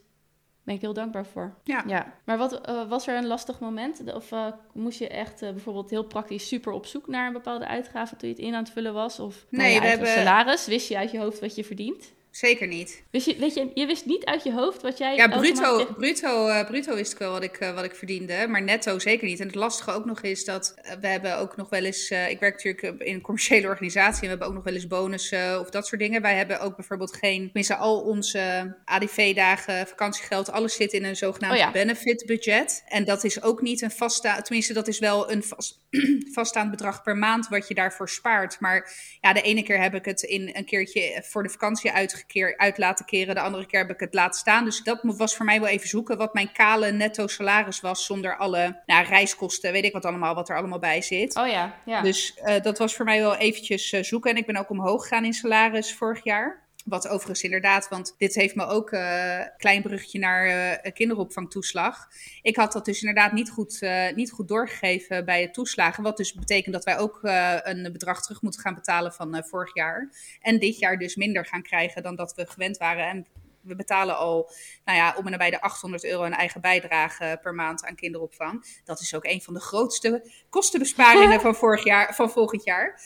ben ik heel dankbaar voor. Ja. Ja, maar wat, eh, was er een lastig moment? Of eh, moest je echt eh, bijvoorbeeld heel praktisch super op zoek naar een bepaalde uitgave toen je het in aan het vullen was? Of Nee, je we hebben- salaris? Wist je uit je hoofd wat je verdient? Zeker niet. Wist je, weet je, je wist niet uit je hoofd wat jij. Ja, maand bruto, bruto, eh, bruto wist ik wel wat ik, eh, wat ik verdiende, maar netto zeker niet. En het lastige ook nog is dat eh, we hebben ook nog wel eens... ik werk natuurlijk in een commerciële organisatie en we hebben ook nog wel eens bonussen of dat soort dingen. Wij hebben ook bijvoorbeeld geen... Tenminste, al onze ADV-dagen, vakantiegeld, alles zit in een zogenaamd Oh ja. benefit budget. En dat is ook niet een vaststa... Tenminste, dat is wel een vast, vaststaand bedrag per maand wat je daarvoor spaart. Maar ja, de ene keer heb ik het in een keertje voor de vakantie uitgekeer, uit laten keren. De andere keer heb ik het laten staan. Dus dat was voor mij wel even zoeken wat mijn kale netto salaris was zonder alle nou, reiskosten, weet ik wat allemaal, wat er allemaal bij zit. Oh ja, ja. Dus eh, dat was voor mij wel eventjes eh, zoeken. En ik ben ook omhoog gegaan in salaris vorig jaar. Wat overigens inderdaad, want dit heeft me ook een klein bruggetje naar eh, kinderopvangtoeslag. Ik had dat dus inderdaad niet goed, eh, niet goed doorgegeven bij het toeslagen. Wat dus betekent dat wij ook eh, een bedrag terug moeten gaan betalen van eh, vorig jaar. En dit jaar dus minder gaan krijgen dan dat we gewend waren. En we betalen al, nou ja, om en nabij de 800 euro een eigen bijdrage per maand aan kinderopvang. Dat is ook een van de grootste kostenbesparingen van vorig jaar, van volgend jaar.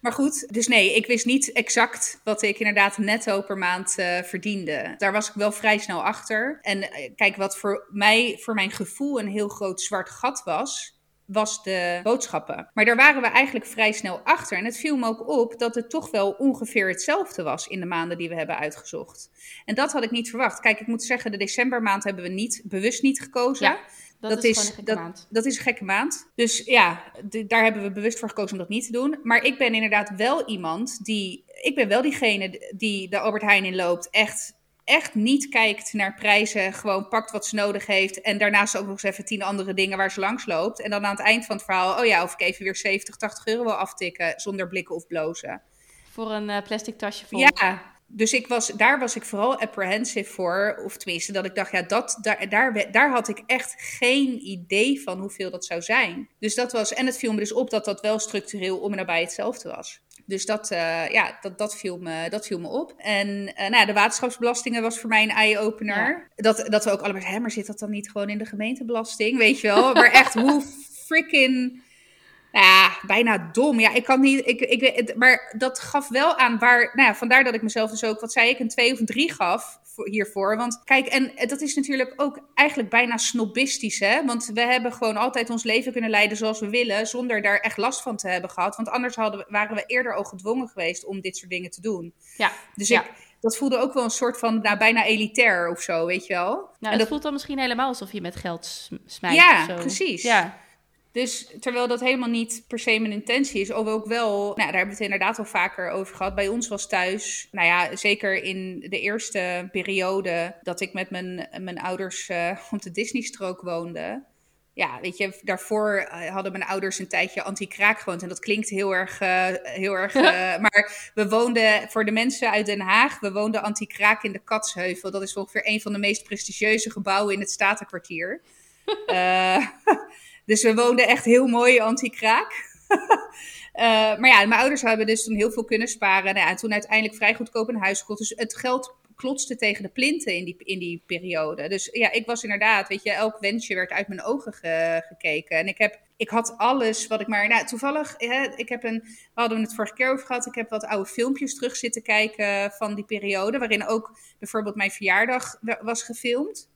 Maar goed, dus nee, ik wist niet exact wat ik inderdaad netto per maand eh, verdiende. Daar was ik wel vrij snel achter. En eh, kijk, wat voor mij, voor mijn gevoel een heel groot zwart gat was, was de boodschappen. Maar daar waren we eigenlijk vrij snel achter. En het viel me ook op dat het toch wel ongeveer hetzelfde was in de maanden die we hebben uitgezocht. En dat had ik niet verwacht. Kijk, ik moet zeggen, de decembermaand hebben we niet, bewust niet gekozen. Ja, dat, dat is, gekke dat- maand. Dat is een gekke maand. Dus ja, daar hebben we bewust voor gekozen om dat niet te doen. Maar ik ben inderdaad wel iemand die. Ik ben wel diegene die de Albert Heijn inloopt. Echt, echt niet kijkt naar prijzen. Gewoon pakt wat ze nodig heeft. En daarnaast ook nog eens even tien andere dingen waar ze langs loopt. En dan aan het eind van het verhaal. Oh ja, of ik even weer 70, 80 euro wil aftikken. Zonder blikken of blozen. Voor een eh, plastic tasje vol. Ja, dus ik was, daar was ik vooral apprehensive voor. Of tenminste, dat ik dacht, ja, dat, daar, daar, daar had ik echt geen idee van hoeveel dat zou zijn. Dus dat was, en het viel me dus op dat dat wel structureel om en nabij hetzelfde was. Dus dat, eh, ja, dat, dat, viel me, dat viel me op. En eh, nou, ja, de waterschapsbelastingen was voor mij een eye-opener. Dat, dat we ook allemaal hè, maar zit dat dan niet gewoon in de gemeentebelasting? Weet je wel? Maar echt, hoe freaking... Ja, bijna dom. Ja, ik kan niet. Ik, ik, weet maar dat gaf wel aan waar. Nou ja, vandaar dat ik mezelf dus ook, wat zei ik, een 2 of een 3 gaf voor, hiervoor. Want kijk, en dat is natuurlijk ook eigenlijk bijna snobistisch, hè? Want we hebben gewoon altijd ons leven kunnen leiden zoals we willen, zonder daar echt last van te hebben gehad. Want anders hadden, waren we eerder al gedwongen geweest om dit soort dingen te doen. Ja, Dus Ja. ik, dat voelde ook wel een soort van, nou, bijna elitair of zo, weet je wel? nou, En het dat- voelt dan misschien helemaal alsof je met geld sm- smijt Ja, of zo. precies. Ja, Dus terwijl dat helemaal niet per se mijn intentie is, of ook wel, nou, daar hebben we het inderdaad al vaker over gehad. Bij ons was thuis, nou ja, zeker in de eerste periode dat ik met mijn, mijn ouders eh, op de Disney-strook woonde. Ja, weet je, daarvoor eh, hadden mijn ouders een tijdje anti-kraak gewoond. En dat klinkt heel erg, eh, heel erg maar we woonden, voor de mensen uit Den Haag, we woonden anti-kraak in de Katsheuvel. Dat is ongeveer een van de meest prestigieuze gebouwen in het Statenkwartier. Eh, dus we woonden echt heel mooi anti-kraak. Eh, maar ja, mijn ouders hebben dus toen heel veel kunnen sparen. Nou en toen uiteindelijk vrij goedkoop een huis gekocht. Dus het geld klotste tegen de plinten in die, in die periode. Dus ja, ik was inderdaad, weet je, elk wensje werd uit mijn ogen ge- gekeken. En ik heb, ik had alles wat ik maar, nou toevallig, hè, ik heb een, we hadden het vorige keer over gehad. Ik heb wat oude filmpjes terug zitten kijken van die periode. Waarin ook bijvoorbeeld mijn verjaardag wa- was gefilmd.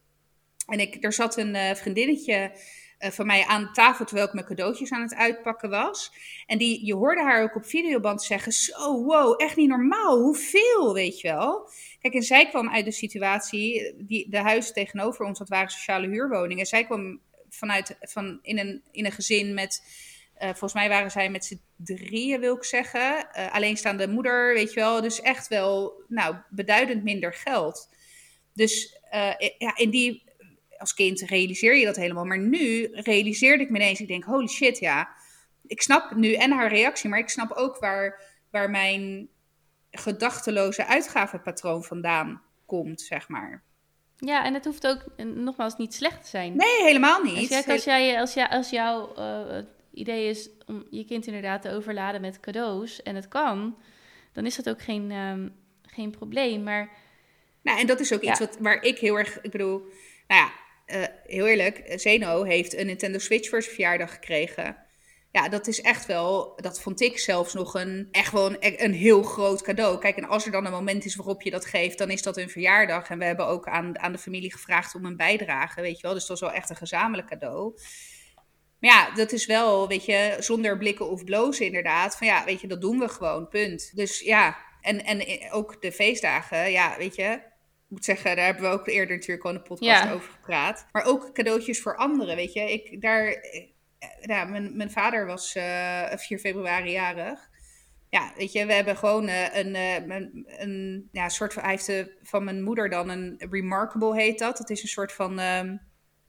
En ik, er zat een uh, vriendinnetje uh, van mij aan tafel terwijl ik mijn cadeautjes aan het uitpakken was. En die, je hoorde haar ook op videoband zeggen: Zo, wow, echt niet normaal. Hoeveel, weet je wel? Kijk, en zij kwam uit de situatie, die, de huizen tegenover ons, dat waren sociale huurwoningen. Zij kwam vanuit, van, in, een, in een gezin met uh, volgens mij waren zij met z'n drieën, wil ik zeggen. Alleenstaande moeder, weet je wel. Dus echt wel, nou, beduidend minder geld. Dus ja, in die, als kind realiseer je dat helemaal. Maar nu realiseerde ik me ineens, ik denk, holy shit, ja. Ik snap nu en haar reactie, maar ik snap ook waar, waar mijn gedachteloze uitgavenpatroon vandaan komt, zeg maar. Ja, en het hoeft ook nogmaals niet slecht te zijn. Nee, helemaal niet. Als, jij, als, jij, als, jij, als jouw uh, idee is om je kind inderdaad te overladen met cadeaus en het kan, dan is dat ook geen, um, geen probleem. Maar. Nou, en dat is ook ja. iets wat, waar ik heel erg, ik bedoel, nou ja, uh, heel eerlijk, Zeno heeft een Nintendo Switch voor zijn verjaardag gekregen. Ja, dat is echt wel, dat vond ik zelfs nog een, echt wel een, een heel groot cadeau. Kijk, en als er dan een moment is waarop je dat geeft, dan is dat een verjaardag. En we hebben ook aan, aan de familie gevraagd om een bijdrage, weet je wel. Dus dat is wel echt een gezamenlijk cadeau. Maar ja, dat is wel, weet je, zonder blikken of blozen inderdaad. Van ja, weet je, dat doen we gewoon, punt. Dus ja, en, en ook de feestdagen, ja, weet je. Moet zeggen, daar hebben we ook eerder natuurlijk al in de podcast ja. over gepraat. Maar ook cadeautjes voor anderen, weet je. Ik, daar, ja, mijn, mijn vader was uh, 4 februari jarig. Ja, weet je, we hebben gewoon uh, een, een, een ja, soort van... Hij heeft uh, van mijn moeder dan een Remarkable heet dat. Dat is een soort van... Um,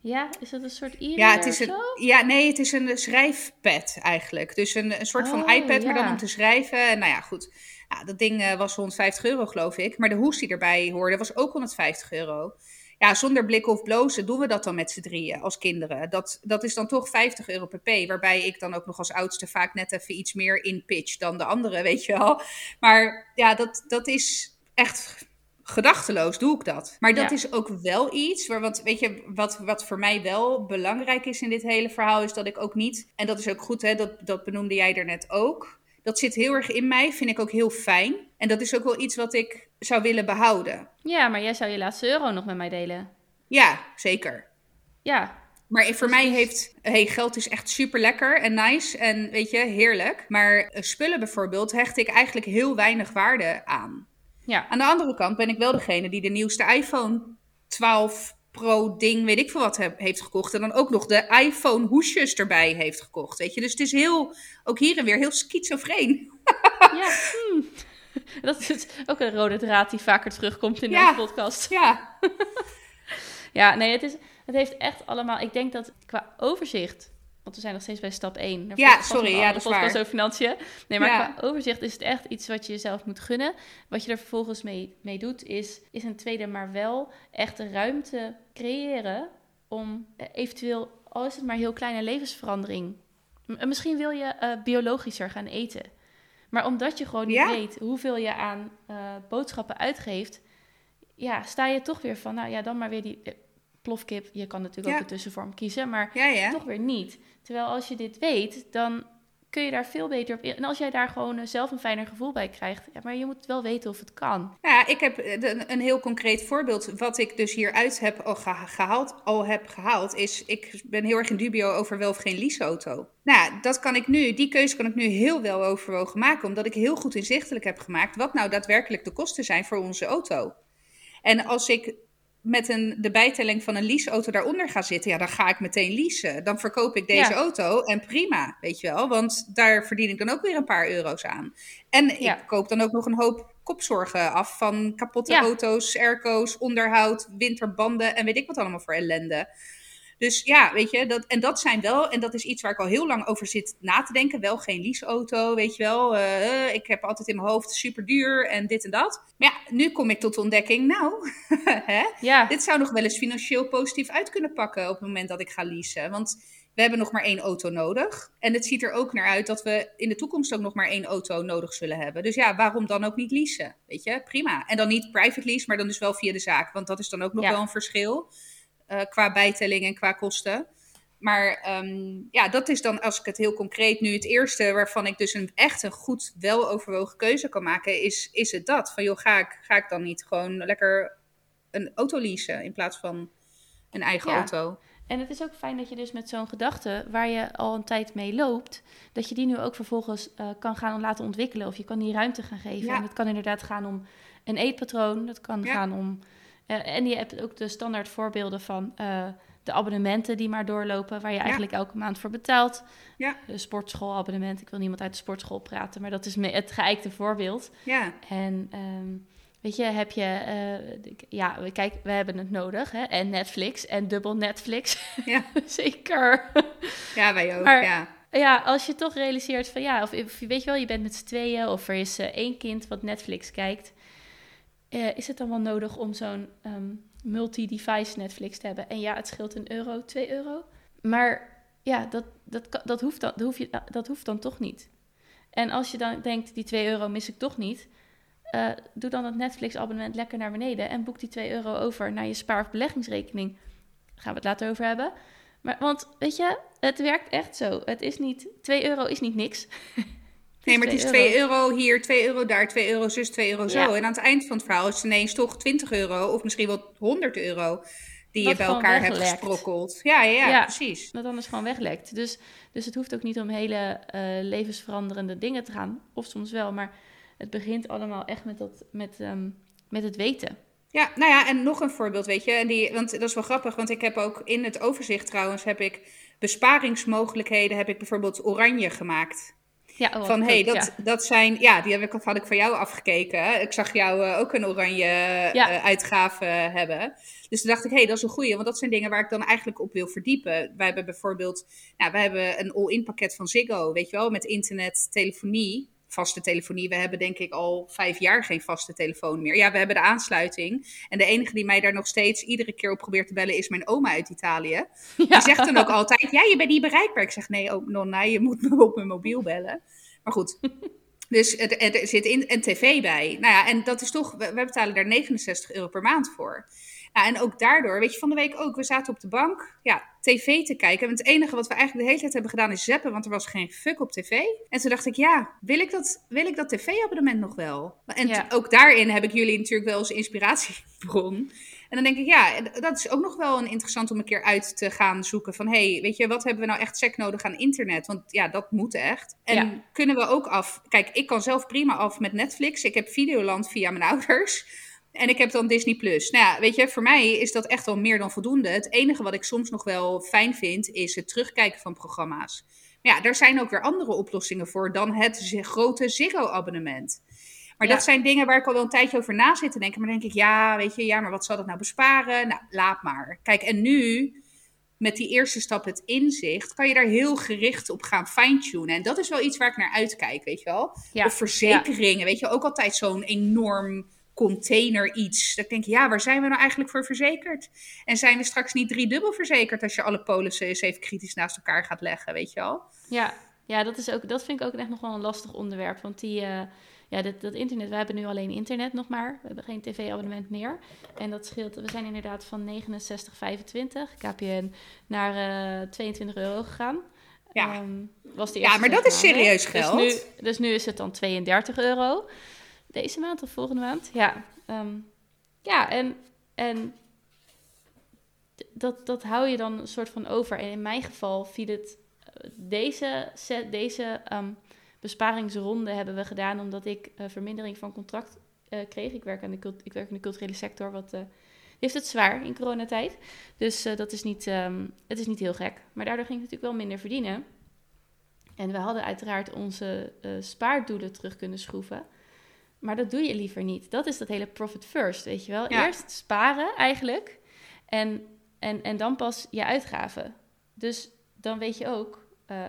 ja, is dat een soort e Ja, het is een, ja, nee, het is een schrijfpad eigenlijk. Dus een, een soort oh, van iPad, ja. maar dan om te schrijven. En nou ja, goed. Ja, dat ding uh, was 150 euro, geloof ik. Maar de hoes die erbij hoorde was ook 150 euro. Ja, zonder blikken of blozen doen we dat dan met z'n drieën als kinderen. Dat, dat is dan toch 50 euro per p. Waarbij ik dan ook nog als oudste vaak net even iets meer in pitch dan de andere, weet je wel. Maar ja, dat, dat is echt gedachteloos doe ik dat. Maar dat ja. is ook wel iets, waar, want weet je, wat, wat voor mij wel belangrijk is in dit hele verhaal, is dat ik ook niet, en dat is ook goed, hè, dat, dat benoemde jij er net ook. Dat zit heel erg in mij, vind ik ook heel fijn. En dat is ook wel iets wat ik zou willen behouden. Ja, maar jij zou je laatste euro nog met mij delen. Ja, zeker. Ja, maar voor mij heeft, hey, geld is echt super lekker en nice en weet je, heerlijk. Maar spullen bijvoorbeeld hecht ik eigenlijk heel weinig waarde aan. Ja. Aan de andere kant ben ik wel degene die de nieuwste iPhone 12 Pro ding, weet ik veel wat, heb, heeft gekocht. En dan ook nog de iPhone hoesjes erbij heeft gekocht. Weet je, dus het is heel, ook hier en weer heel schizofreen. ja, hmm. dat is ook een rode draad die vaker terugkomt in ja. deze podcast. Ja. ja, nee, het, is, het heeft echt allemaal, ik denk dat qua overzicht want we zijn nog steeds bij stap 1. Daar ja, sorry, ja, dat is waar. over financiën. Nee, maar ja. qua overzicht is het echt iets wat je jezelf moet gunnen. Wat je er vervolgens mee, mee doet, is, is een tweede, maar wel echt de ruimte creëren om eh, eventueel, al is het maar heel kleine levensverandering. M misschien wil je uh, biologischer gaan eten. Maar omdat je gewoon niet ja. weet hoeveel je aan uh, boodschappen uitgeeft, ja, sta je toch weer van, nou ja, dan maar weer die plofkip. Je kan natuurlijk ja. ook een tussenvorm kiezen, maar ja, toch weer niet. Terwijl als je dit weet, dan kun je daar veel beter op in. En als jij daar gewoon uh, zelf een fijner gevoel bij krijgt. Ja, maar je moet wel weten of het kan. Ja, ik heb een, een heel concreet voorbeeld. Wat ik dus hieruit heb al gehaald, al heb gehaald, is ik ben heel erg in dubio over wel of geen leaseauto. Nou, dat kan ik nu, die keuze kan ik nu heel wel overwogen maken, omdat ik heel goed inzichtelijk heb gemaakt wat nou daadwerkelijk de kosten zijn voor onze auto. En als ik met een, de bijtelling van een leaseauto daaronder ga zitten, ja, dan ga ik meteen leasen. Dan verkoop ik deze ja. auto en prima, weet je wel. Want daar verdien ik dan ook weer een paar euro's aan. En ja. ik koop dan ook nog een hoop kopzorgen af van kapotte ja. auto's, airco's, onderhoud, winterbanden en weet ik wat allemaal voor ellende. Dus ja, weet je, dat, en dat zijn wel, en dat is iets waar ik al heel lang over zit na te denken. Wel geen leaseauto, weet je wel. Uh, ik heb altijd in mijn hoofd super duur en dit en dat. Maar ja, nu kom ik tot de ontdekking, nou, hè, ja. dit zou nog wel eens financieel positief uit kunnen pakken op het moment dat ik ga leasen. Want we hebben nog maar één auto nodig. En het ziet er ook naar uit dat we in de toekomst ook nog maar één auto nodig zullen hebben. Dus ja, waarom dan ook niet leasen? Weet je, prima. En dan niet private lease, maar dan dus wel via de zaak. Want dat is dan ook nog ja. wel een verschil. Uh, qua bijtelling en qua kosten. Maar um, ja, dat is dan, als ik het heel concreet nu, het eerste waarvan ik dus een echt een goed, weloverwogen keuze kan maken, is, is het dat. Van joh, ga ik, ga ik dan niet gewoon lekker een auto leasen in plaats van een eigen Ja. auto. En het is ook fijn dat je dus met zo'n gedachte, waar je al een tijd mee loopt, dat je die nu ook vervolgens eh, kan gaan laten ontwikkelen. Of je kan die ruimte gaan geven. Ja. En het kan inderdaad gaan om een eetpatroon. Dat kan Ja. gaan om. Eh, en je hebt ook de standaard voorbeelden van eh, de abonnementen die maar doorlopen, waar je eigenlijk elke maand voor betaalt. Ja. De sportschoolabonnement. Ik wil niemand uit de sportschool praten, maar dat is het geëikte voorbeeld. Ja, En ehm, weet je, heb je, eh, ja, kijk, we hebben het nodig, hè? En Netflix en dubbel Netflix. ja. Zeker. ja wij ook. Maar- ja. Ja, als je toch realiseert van ja, of, weet je wel, je bent met z'n tweeën of er is één kind wat Netflix kijkt, eh, is het dan wel nodig om zo'n ehm, multi-device Netflix te hebben? En ja, het scheelt een euro, twee euro. Maar ja, dat, dat, dat, hoeft dan, dat, hoef je, dat hoeft dan toch niet. En als je dan denkt, die 2 euro mis ik toch niet, eh, doe dan het Netflix-abonnement lekker naar beneden en boek die 2 euro over naar je spaar- of beleggingsrekening. Daar gaan we het later over hebben. Maar, want weet je, het werkt echt zo. Het is niet, 2 euro is niet niks. Nee, maar het is 2 euro. hier, 2 euro daar, 2 euro zus, 2 euro zo. Ja. En aan het eind van het verhaal is het ineens toch 20 euro of misschien wel 100 euro die je bij elkaar hebt gesprokkeld. Ja, ja, ja, Ja. precies. Dat anders gewoon weglekt. Dus, dus het hoeft ook niet om hele eh, levensveranderende dingen te gaan. Of soms wel, maar het begint allemaal echt met, dat, met, ehm, met het weten. Ja, nou ja, en nog een voorbeeld, weet je. En die, want dat is wel grappig, want ik heb ook in het overzicht trouwens heb ik besparingsmogelijkheden, heb ik bijvoorbeeld oranje gemaakt. Ja, oh, van hé, hey, dat, ja. dat zijn, ja, die heb ik, had ik van jou afgekeken. Ik zag jou eh, ook een oranje Ja. eh, uitgave hebben. Dus toen dacht ik, hé, hey, dat is een goeie, want dat zijn dingen waar ik dan eigenlijk op wil verdiepen. Wij hebben bijvoorbeeld, nou, wij hebben een all-in pakket van Ziggo, weet je wel, met internet, telefonie, vaste telefonie. We hebben denk ik al vijf jaar geen vaste telefoon meer. Ja, we hebben de aansluiting. En de enige die mij daar nog steeds iedere keer op probeert te bellen is mijn oma uit Italië. Die zegt dan ook altijd, ja, je bent niet bereikbaar. Ik zeg, nee, oh, nonna, je moet me op mijn mobiel bellen. Maar goed. Dus er, er zit in, een tv bij. Nou ja, en dat is toch, we, we betalen daar 69 euro per maand voor. Nou, en ook daardoor, weet je, van de week ook, we zaten op de bank, ja, tv te kijken. En het enige wat we eigenlijk de hele tijd hebben gedaan is zappen, want er was geen fuck op tv. En toen dacht ik, ja, wil ik dat, wil ik dat tv-abonnement nog wel? En Ja. ook daarin heb ik jullie natuurlijk wel als inspiratiebron. En dan denk ik, ja, dat is ook nog wel een interessant om een keer uit te gaan zoeken. Van, hé, hey, weet je, wat hebben we nou echt sec nodig aan internet? Want ja, dat moet echt. En Ja. kunnen we ook af... Kijk, ik kan zelf prima af met Netflix. Ik heb Videoland via mijn ouders. En ik heb dan Disney+. Plus. Nou ja, weet je, voor mij is dat echt al meer dan voldoende. Het enige wat ik soms nog wel fijn vind, is het terugkijken van programma's. Maar ja, daar zijn ook weer andere oplossingen voor dan het grote Ziggo-abonnement. Maar Ja. dat zijn dingen waar ik al wel een tijdje over na zit te denken. Maar dan denk ik, ja, weet je, ja, maar wat zal dat nou besparen? Nou, laat maar. Kijk, en nu, met die eerste stap, het inzicht, kan je daar heel gericht op gaan fine-tunen. En dat is wel iets waar ik naar uitkijk, weet je wel? Ja. Of verzekeringen, weet je, ook altijd zo'n enorm container iets. Dat ik denk, ja, waar zijn we nou eigenlijk voor verzekerd? En zijn we straks niet driedubbel verzekerd als je alle polissen eens even kritisch naast elkaar gaat leggen, weet je wel? Ja, ja dat, is ook, dat vind ik ook echt nog wel een lastig onderwerp. Want die, eh, ja, dat, dat internet, we hebben nu alleen internet nog maar. We hebben geen tv-abonnement meer. En dat scheelt, we zijn inderdaad van 69,25 KPN naar eh 22 euro gegaan. Ja. Ehm, was de Ja, maar dat is serieus geld. Dus nu, dus nu is het dan 32 euro. Deze maand of volgende maand? Ja, ehm, ja en, en dat, dat hou je dan een soort van over. En in mijn geval viel het... eh, Deze, set, deze ehm, besparingsronde hebben we gedaan omdat ik eh, vermindering van contract eh, kreeg. Ik werk, aan de, ik werk in de culturele sector, wat heeft het zwaar in coronatijd. Dus dat is niet, ehm, het is niet heel gek. Maar daardoor ging ik natuurlijk wel minder verdienen. En we hadden uiteraard onze spaardoelen terug kunnen schroeven. Maar dat doe je liever niet. Dat is dat hele profit first, weet je wel. Ja. Eerst sparen eigenlijk. En, en, en dan pas je uitgaven. Dus dan weet je ook eh,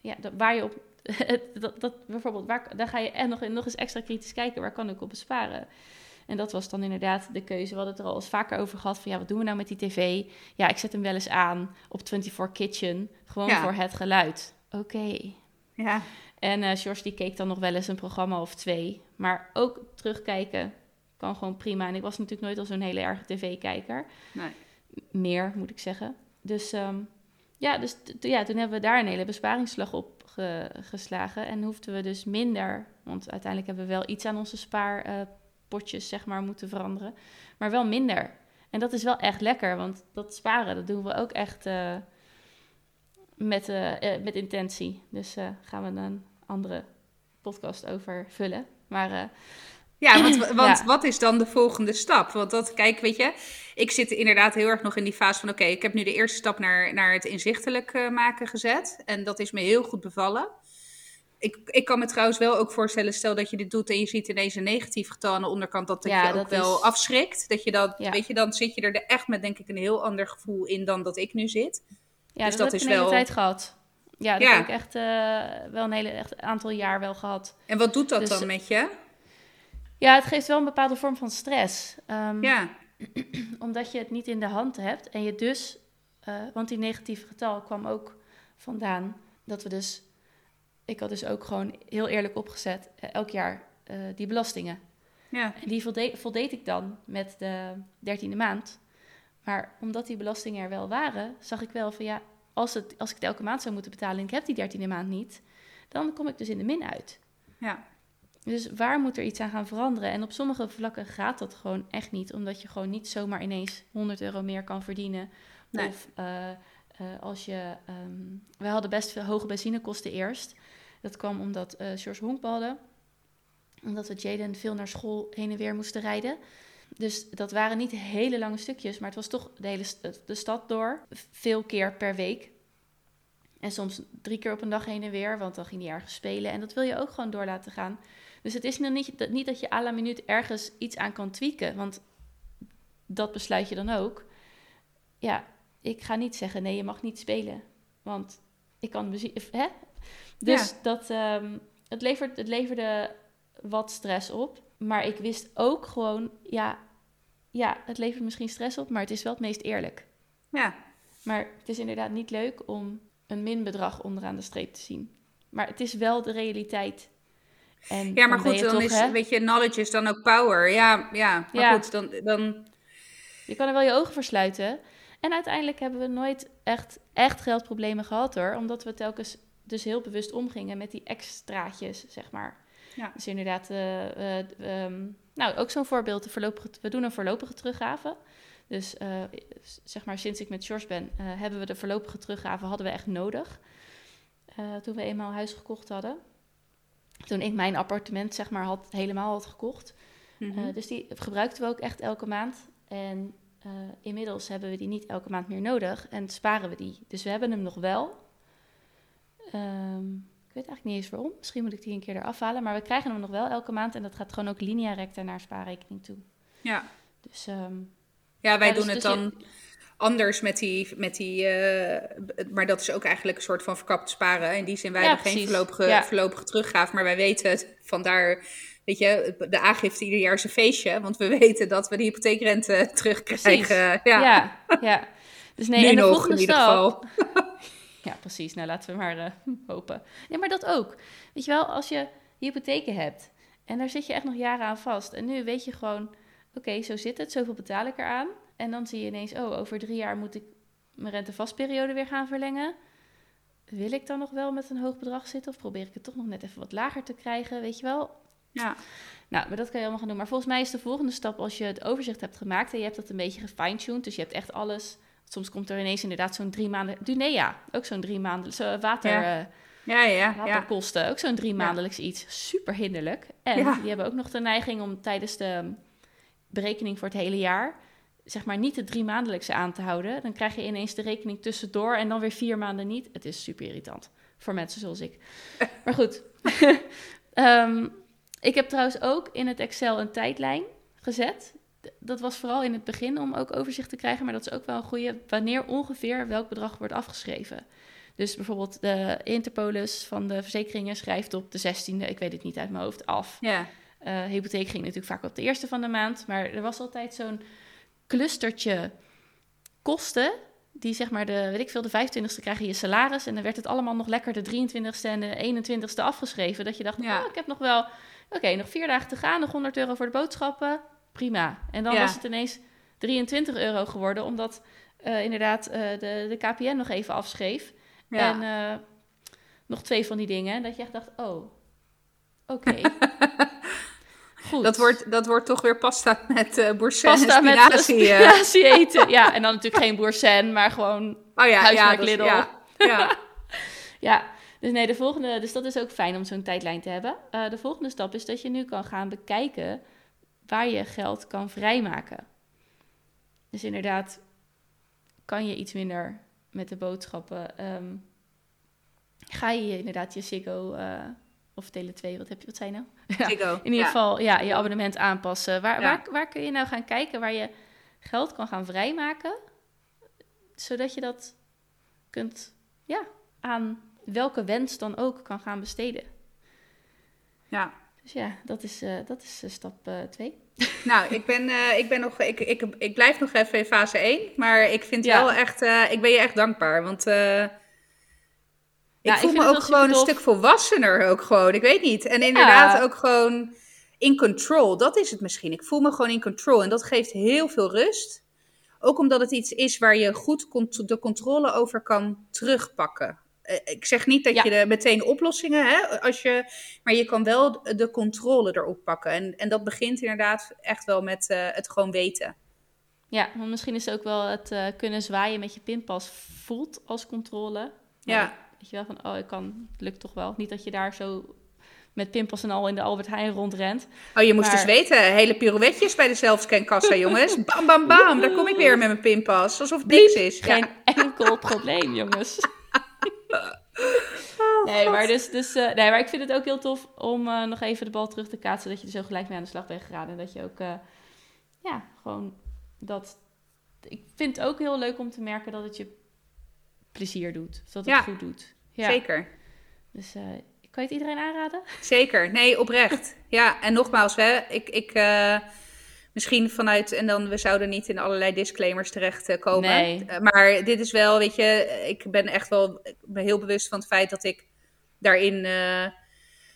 ja, dat, waar je op. dat, dat, bijvoorbeeld, waar, dan ga je echt nog, nog eens extra kritisch kijken. Waar kan ik op besparen? En dat was dan inderdaad de keuze. We hadden het er al eens vaker over gehad. Van ja, wat doen we nou met die tv? Ja, ik zet hem wel eens aan op 24 Kitchen. Gewoon Ja. voor het geluid. Oké. Ja, En eh George die keek dan nog wel eens een programma of twee. Maar ook terugkijken kan gewoon prima. En ik was natuurlijk nooit al zo'n hele erge tv-kijker. nee. Meer, moet ik zeggen. Dus ehm, ja, dus ja, toen hebben we daar een hele besparingsslag op ge- geslagen. En hoefden we dus minder... Want uiteindelijk hebben we wel iets aan onze spaarpotjes, zeg maar, moeten veranderen. Maar wel minder. En dat is wel echt lekker, want dat sparen, dat doen we ook echt uh, met, uh, met intentie. Dus gaan we een andere podcast over vullen. Maar ja, want, want wat is dan de volgende stap? Want dat, kijk, weet je, ik zit inderdaad heel erg nog in die fase van: oké, ik heb nu de eerste stap naar, naar het inzichtelijk uh, maken gezet. En dat is me heel goed bevallen. Ik, ik kan me trouwens wel ook voorstellen, stel dat je dit doet en je ziet ineens een negatief getal aan de onderkant, dat dat ja, je ook wel afschrikt. Dat je dat, weet je, dan zit je er echt met denk ik een heel ander gevoel in dan dat ik nu zit. Ja, dus dat, dat, is wel... hele tijd gehad. Ja, dat heb ik echt uh, wel een hele echt aantal jaar wel gehad. En wat doet dat dus, dan met je? Ja, het geeft wel een bepaalde vorm van stress. Um, ja. Omdat je het niet in de hand hebt en je dus, uh, want die negatieve getal kwam ook vandaan dat we dus, ik had dus ook gewoon heel eerlijk opgezet, uh, elk jaar die belastingen. Ja. En die voldeed, voldeed ik dan met de dertiende maand. Maar omdat die belastingen er wel waren, zag ik wel van ja, als, het, als ik het elke maand zou moeten betalen en ik heb die dertiende maand niet, dan kom ik dus in de min uit. Ja. Dus waar moet er iets aan gaan veranderen? En op sommige vlakken gaat dat gewoon echt niet, omdat je gewoon niet zomaar ineens 100 euro meer kan verdienen. Of uh, uh, als je. Um, we hadden best veel hoge benzinekosten eerst. Dat kwam omdat uh, George honkbalde. Omdat we Jaden veel naar school heen en weer moesten rijden. Dus dat waren niet hele lange stukjes, maar het was toch de hele de stad door. Veel keer per week. En soms drie keer op een dag heen en weer, want dan ging hij ergens spelen. En dat wil je ook gewoon door laten gaan. Dus het is nog niet, niet dat je à la minuut ergens iets aan kan tweaken, want dat besluit je dan ook. Ja, ik ga niet zeggen, nee, je mag niet spelen, want ik kan muziek... Hè? Dus dat, um, het, levert, het leverde wat stress op, maar ik wist ook gewoon, ja, ja, het levert misschien stress op, maar het is wel het meest eerlijk. Ja. Maar het is inderdaad niet leuk om een minbedrag onderaan de streep te zien. Maar het is wel de realiteit en ja, maar goed, dan toch, is, weet je, knowledge is dan ook power. Ja, ja maar goed, dan, dan... Je kan er wel je ogen voor sluiten. En uiteindelijk hebben we nooit echt, echt geldproblemen gehad hoor. Omdat we telkens dus heel bewust omgingen met die extraatjes, zeg maar. Ja. Dus inderdaad, uh, um, nou ook zo'n voorbeeld, de voorlopige, we doen een voorlopige teruggave. Dus uh, zeg maar sinds ik met George ben, hebben we de voorlopige teruggave, hadden we echt nodig. toen we eenmaal huis gekocht hadden toen ik mijn appartement zeg maar had, helemaal had gekocht. Mhm. Eh, dus die gebruikten we ook echt elke maand. En uh, inmiddels hebben we die niet elke maand meer nodig en sparen we die. Dus we hebben hem nog wel. Um, ik weet eigenlijk niet eens waarom. Misschien moet ik die een keer eraf halen. Maar we krijgen hem nog wel elke maand. En dat gaat gewoon ook linea recta naar spaarrekening toe. Ja. Dus, um, ja, wij doen dus het dan anders met die. Met die uh, maar dat is ook eigenlijk een soort van verkapt sparen. In die zin, wij hebben geen voorlopige, ja. voorlopige maar wij weten het. Vandaar, weet je, de aangifte ieder jaar is een feestje. Want we weten dat we de hypotheekrente terugkrijgen. Ja. ja, ja. Dus nee, nu en de nog in ieder geval. ja, precies. Nou, laten we maar uh, hopen. Ja, maar dat ook. Weet je wel, als je hypotheken hebt en daar zit je echt nog jaren aan vast. En nu weet je gewoon, oké, zo zit het, zoveel betaal ik eraan. En dan zie je ineens, oh, over drie jaar moet ik mijn rentevastperiode weer gaan verlengen. Wil ik dan nog wel met een hoog bedrag zitten? Of probeer ik het toch nog net even wat lager te krijgen? Weet je wel? Ja. Nou, maar dat kan je allemaal gaan doen. Maar volgens mij is de volgende stap als je het overzicht hebt gemaakt en je hebt dat een beetje gefine-tuned. Dus je hebt echt alles. Soms komt er ineens inderdaad zo'n drie maanden. Dunea, ook zo'n drie maanden. Zo water. Ja. Uh, ja, ja, waterkosten, ook zo'n drie maandelijks iets. Super hinderlijk. En die hebben ook nog de neiging om tijdens de berekening voor het hele jaar zeg maar niet de drie maandelijkse aan te houden. Dan krijg je ineens de rekening tussendoor en dan weer vier maanden niet. Het is super irritant voor mensen zoals ik. Maar goed. Ehm, ik heb trouwens ook in het Excel een tijdlijn gezet. Dat was vooral in het begin om ook overzicht te krijgen, maar dat is ook wel een goede. Wanneer ongeveer welk bedrag wordt afgeschreven. Dus bijvoorbeeld de Interpolis van de verzekeringen schrijft op de 16e, ik weet het niet uit mijn hoofd, af. Ja. Uh, hypotheek ging natuurlijk vaak op de eerste van de maand, maar er was altijd zo'n clustertje kosten. Die zeg maar de, weet ik veel, de 25ste krijg je je salaris. En dan werd het allemaal nog lekker de 23ste en de 21ste afgeschreven. Dat je dacht, ja. oh, ik heb nog wel, oké, nog vier dagen te gaan, nog 100 euro voor de boodschappen. Prima. En dan was het ineens 23 euro geworden, omdat uh, inderdaad uh, de, de KPN nog even afschreef. Ja. En uh, nog twee van die dingen. Dat je echt dacht, oh, oké. Goed. Dat wordt, dat wordt toch weer pasta met uh, boursin pasta en spinazie. met spinazie eten. Ja, en dan natuurlijk geen boursin, maar gewoon oh, ja, huismerk ja, Lidl. Ja, ja. ja, dus nee, de volgende... Dus dat is ook fijn om zo'n tijdlijn te hebben. De volgende stap is dat je nu kan gaan bekijken waar je geld kan vrijmaken. Dus inderdaad, kan je iets minder met de boodschappen... Um, ga je inderdaad je Ziggo... Uh, of Tele2, wat heb je, wat zijn nou? Ziggo, in ieder ja. geval, ja, je abonnement aanpassen. Waar, waar, waar kun je nou gaan kijken waar je geld kan gaan vrijmaken? Zodat je dat kunt, ja, aan welke wens dan ook kan gaan besteden. Ja. Dus ja, dat is, uh, dat is uh, stap 2. Nou, ik ben, uh, ik ben nog, ik, ik, ik blijf nog even in fase 1. Maar ik vind Ja. wel echt, ik ben je echt dankbaar. Want ik Ja, ik voel me ook gewoon een stuk volwassener ook gewoon. Ik weet niet. En inderdaad ook gewoon in control. Dat is het misschien. Ik voel me gewoon in control. En dat geeft heel veel rust. Ook omdat het iets is waar je goed de controle over kan terugpakken. Eh, Ik zeg niet dat Ja. je meteen oplossingen hebt, als je, maar je kan wel de controle erop pakken. En, en dat begint inderdaad echt wel met eh, het gewoon weten. Ja, want misschien is ook wel het eh, kunnen zwaaien met je pinpas voelt als controle. Maar Ja. dat- Weet je wel, van oh, ik kan, het lukt toch wel. Niet dat je daar zo met pinpas en al in de Albert Heijn rondrent. Oh, je moest Maar- dus weten, hele pirouetjes bij de zelfscankassa, jongens. Bam, bam, bam, daar kom ik weer met mijn pinpas. Alsof het niks is. Ja. Geen enkel probleem, jongens. Nee, maar, dus, dus, eh, nee, maar ik vind het ook heel tof om eh, nog even de bal terug te kaatsen. Dat je er zo gelijk mee aan de slag bent gegaan. En dat je ook, eh, ja, gewoon dat... Ik vind het ook heel leuk om te merken dat het je plezier doet. Dat het Ja, goed doet. Ja. Zeker. Dus kan je het iedereen aanraden? Zeker. Nee, oprecht. Ja, en nogmaals, hè, ik, ik misschien vanuit, en dan we zouden niet in allerlei disclaimers terechtkomen. Nee. Eh, maar dit is wel, weet je, ik ben echt wel ben heel bewust van het feit dat ik daarin. eh,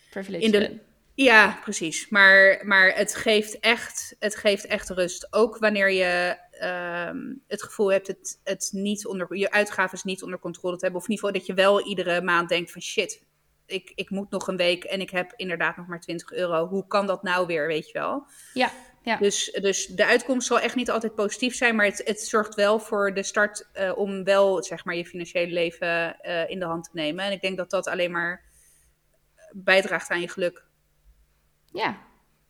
Privilege. In de- ben. ja, precies. Maar, maar het, geeft echt, het geeft echt rust. Ook wanneer je ehm, het gevoel hebt het, het niet onder, je uitgaven niet onder controle te hebben. Of in ieder geval dat je wel iedere maand denkt van shit, ik, ik moet nog een week en ik heb inderdaad nog maar 20 euro. Hoe kan dat nou weer, weet je wel? Ja, ja. Dus, dus de uitkomst zal echt niet altijd positief zijn, maar het, het zorgt wel voor de start eh, om wel zeg maar, je financiële leven eh, in de hand te nemen. En ik denk dat dat alleen maar bijdraagt aan je geluk. Ja,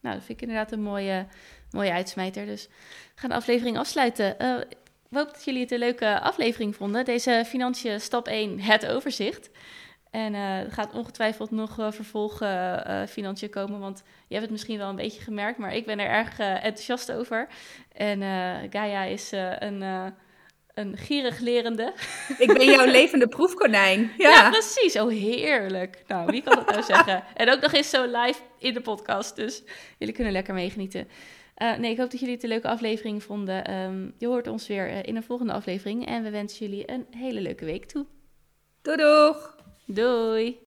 nou, dat vind ik inderdaad een mooie, mooie uitsmijter. Dus we gaan de aflevering afsluiten. Eh, ik hoop dat jullie het een leuke aflevering vonden. Deze financiën stap 1, het overzicht. En eh, er gaat ongetwijfeld nog uh, vervolg uh, financiën komen, want je hebt het misschien wel een beetje gemerkt, maar ik ben er erg enthousiast over. En Gaia is een, een gierig lerende. Ik ben jouw levende proefkonijn. Ja. ja. precies. Oh, heerlijk. Nou, wie kan dat nou zeggen? En ook nog eens zo live in de podcast, dus jullie kunnen lekker meegenieten. Nee, ik hoop dat jullie het een leuke aflevering vonden. Um, je hoort ons weer in een volgende aflevering. En we wensen jullie een hele leuke week toe. Doei doeg! Doei!